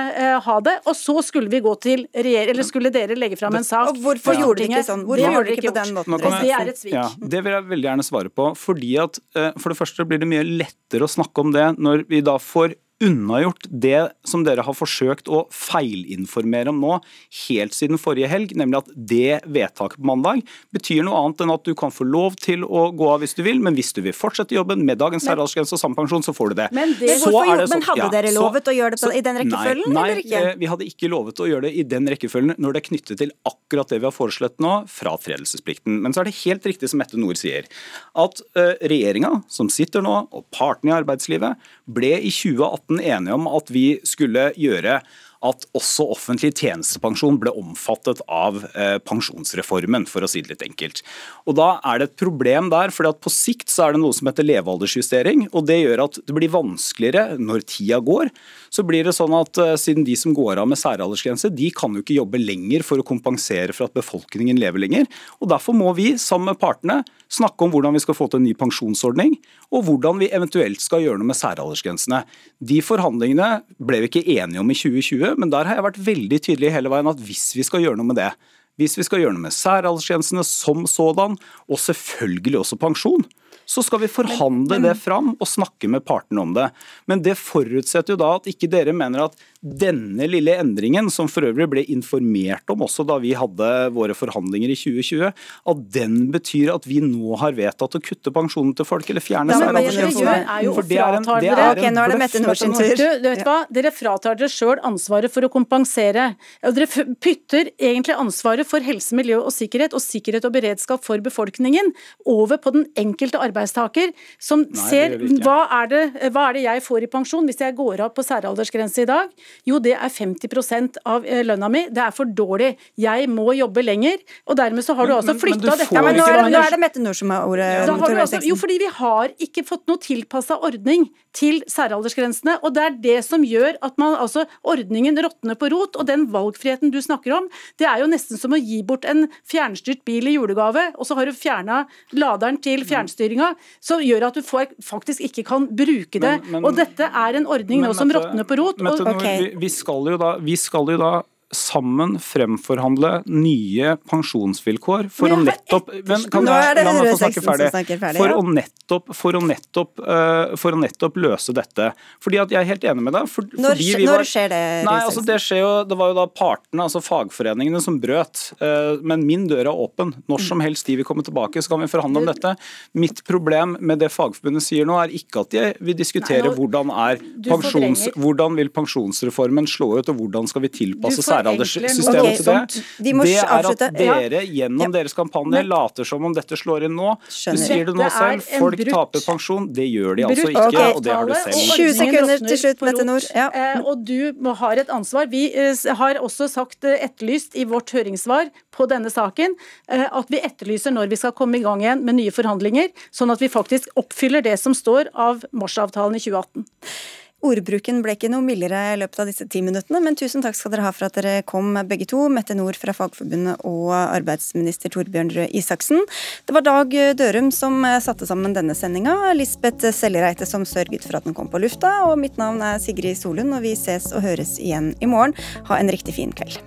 ha det, og så skulle vi gå til regjering, eller skulle dere legge fram en sak. Og Hvorfor ja. gjorde dere ikke sånn? Hvorfor gjorde dere ikke på den måten? Jeg, det er et svik. Ja, det vil jeg veldig gjerne svare på. fordi at For det første blir det mye lettere å snakke om det når vi da får unnagjort det som dere har forsøkt å feilinformere om nå helt siden forrige helg, nemlig at det vedtaket på mandag betyr noe annet enn at du kan få lov til å gå av hvis du vil, men hvis du vil fortsette jobben med dagens særaldersgrense og samme pensjon, så får du det. Men, det, så er det, så, men hadde dere lovet så, å gjøre det på, i den rekkefølgen, nei, eller ikke? Nei, vi hadde ikke lovet å gjøre det i den rekkefølgen når det er knyttet til akkurat det vi har foreslått nå, fratredelsesplikten. Men så er det helt riktig som Mette Nord sier, at uh, regjeringa som sitter nå, og partene i arbeidslivet, ble i 2018 enige om at vi skulle gjøre at også offentlig tjenestepensjon ble omfattet av eh, pensjonsreformen, for å si det litt enkelt. Og Da er det et problem der, for på sikt så er det noe som heter levealdersjustering. og Det gjør at det blir vanskeligere når tida går. Så blir det sånn at eh, Siden de som går av med særaldersgrense, de kan jo ikke jobbe lenger for å kompensere for at befolkningen lever lenger. og Derfor må vi sammen med partene snakke om hvordan vi skal få til en ny pensjonsordning, og hvordan vi eventuelt skal gjøre noe med særaldersgrensene. De forhandlingene ble vi ikke enige om i 2020 men der har jeg vært veldig tydelig hele veien at hvis vi skal gjøre noe med det, hvis vi skal gjøre noe med særaldersgrensene som sådan, og selvfølgelig også pensjon, så skal vi forhandle det fram og snakke med partene om det. Men det forutsetter jo da at ikke dere mener at denne lille endringen, som for øvrig ble informert om også da vi hadde våre forhandlinger i 2020, at den betyr at vi nå har vedtatt å kutte pensjonen til folk eller fjerne særaldersgrensene. For det er en, det er okay, nå er det Mette Nord tur. Du, vet hva? Dere fratar dere sjøl ansvaret for å kompensere. Dere pytter egentlig ansvaret for helse, miljø og sikkerhet og sikkerhet og beredskap for befolkningen over på den enkelte arbeidstaker, som Nei, ser hva er, det, hva er det jeg får i pensjon hvis jeg går av på særaldersgrense i dag? Jo, det er 50% av eh, lønna mi. Det er for dårlig. Jeg må jobbe lenger. Og dermed så har du altså flytta dette. Ja, men nå er, nå er, det Mette Nord som har ordet. Altså, jo, fordi vi har ikke fått noe tilpassa ordning til særaldersgrensene. Og det er det som gjør at man, altså, ordningen råtner på rot. Og den valgfriheten du snakker om, det er jo nesten som å gi bort en fjernstyrt bil i julegave, og så har du fjerna laderen til fjernstyringa, som gjør at du får, faktisk ikke kan bruke det. Men, men, og dette er en ordning nå som råtner på rot. Og, okay vi, vi, skal jo da, vi skal jo da sammen fremforhandle nye pensjonsvilkår for å nettopp men kan jeg, La meg få snakke ferdig. For å nettopp, for å nettopp, uh, for å nettopp løse dette. Fordi at Jeg er helt enig med deg. For, når, var, når, skjer det? Nei, altså det skjer jo, det var jo da partene, altså fagforeningene, som brøt. Uh, men min dør er åpen. Når som helst de vil komme tilbake, så kan vi forhandle om dette. Mitt problem med det Fagforbundet sier nå, er ikke at de vil diskutere Nei, nå, hvordan, er pensjons, hvordan vil pensjonsreformen slå ut, og hvordan skal vi tilpasse seg særalderssystemet okay, til det, de det er at dere gjennom ja. deres kampanje later som om dette slår inn nå. Du sier det nå selv, folk taper pensjon. Det gjør de altså ikke, okay. og det har du selv. 20 sekunder til slutt, Mette Nord. Ja. Eh, og du har et ansvar. Vi eh, har også sagt eh, etterlyst i vårt høringssvar på denne saken at vi etterlyser når vi skal komme i gang igjen med nye forhandlinger, sånn at vi faktisk oppfyller det som står av marsavtalen i 2018. Ordbruken ble ikke noe mildere i løpet av disse ti minuttene, men tusen takk skal dere ha for at dere kom begge to. Mette Nord fra Fagforbundet og arbeidsminister Torbjørn Røe Isaksen. Det var Dag Dørum som satte sammen denne sendinga, Lisbeth Sellereite som sørget for at den kom på lufta, og mitt navn er Sigrid Solund, og vi ses og høres igjen i morgen. Ha en riktig fin kveld.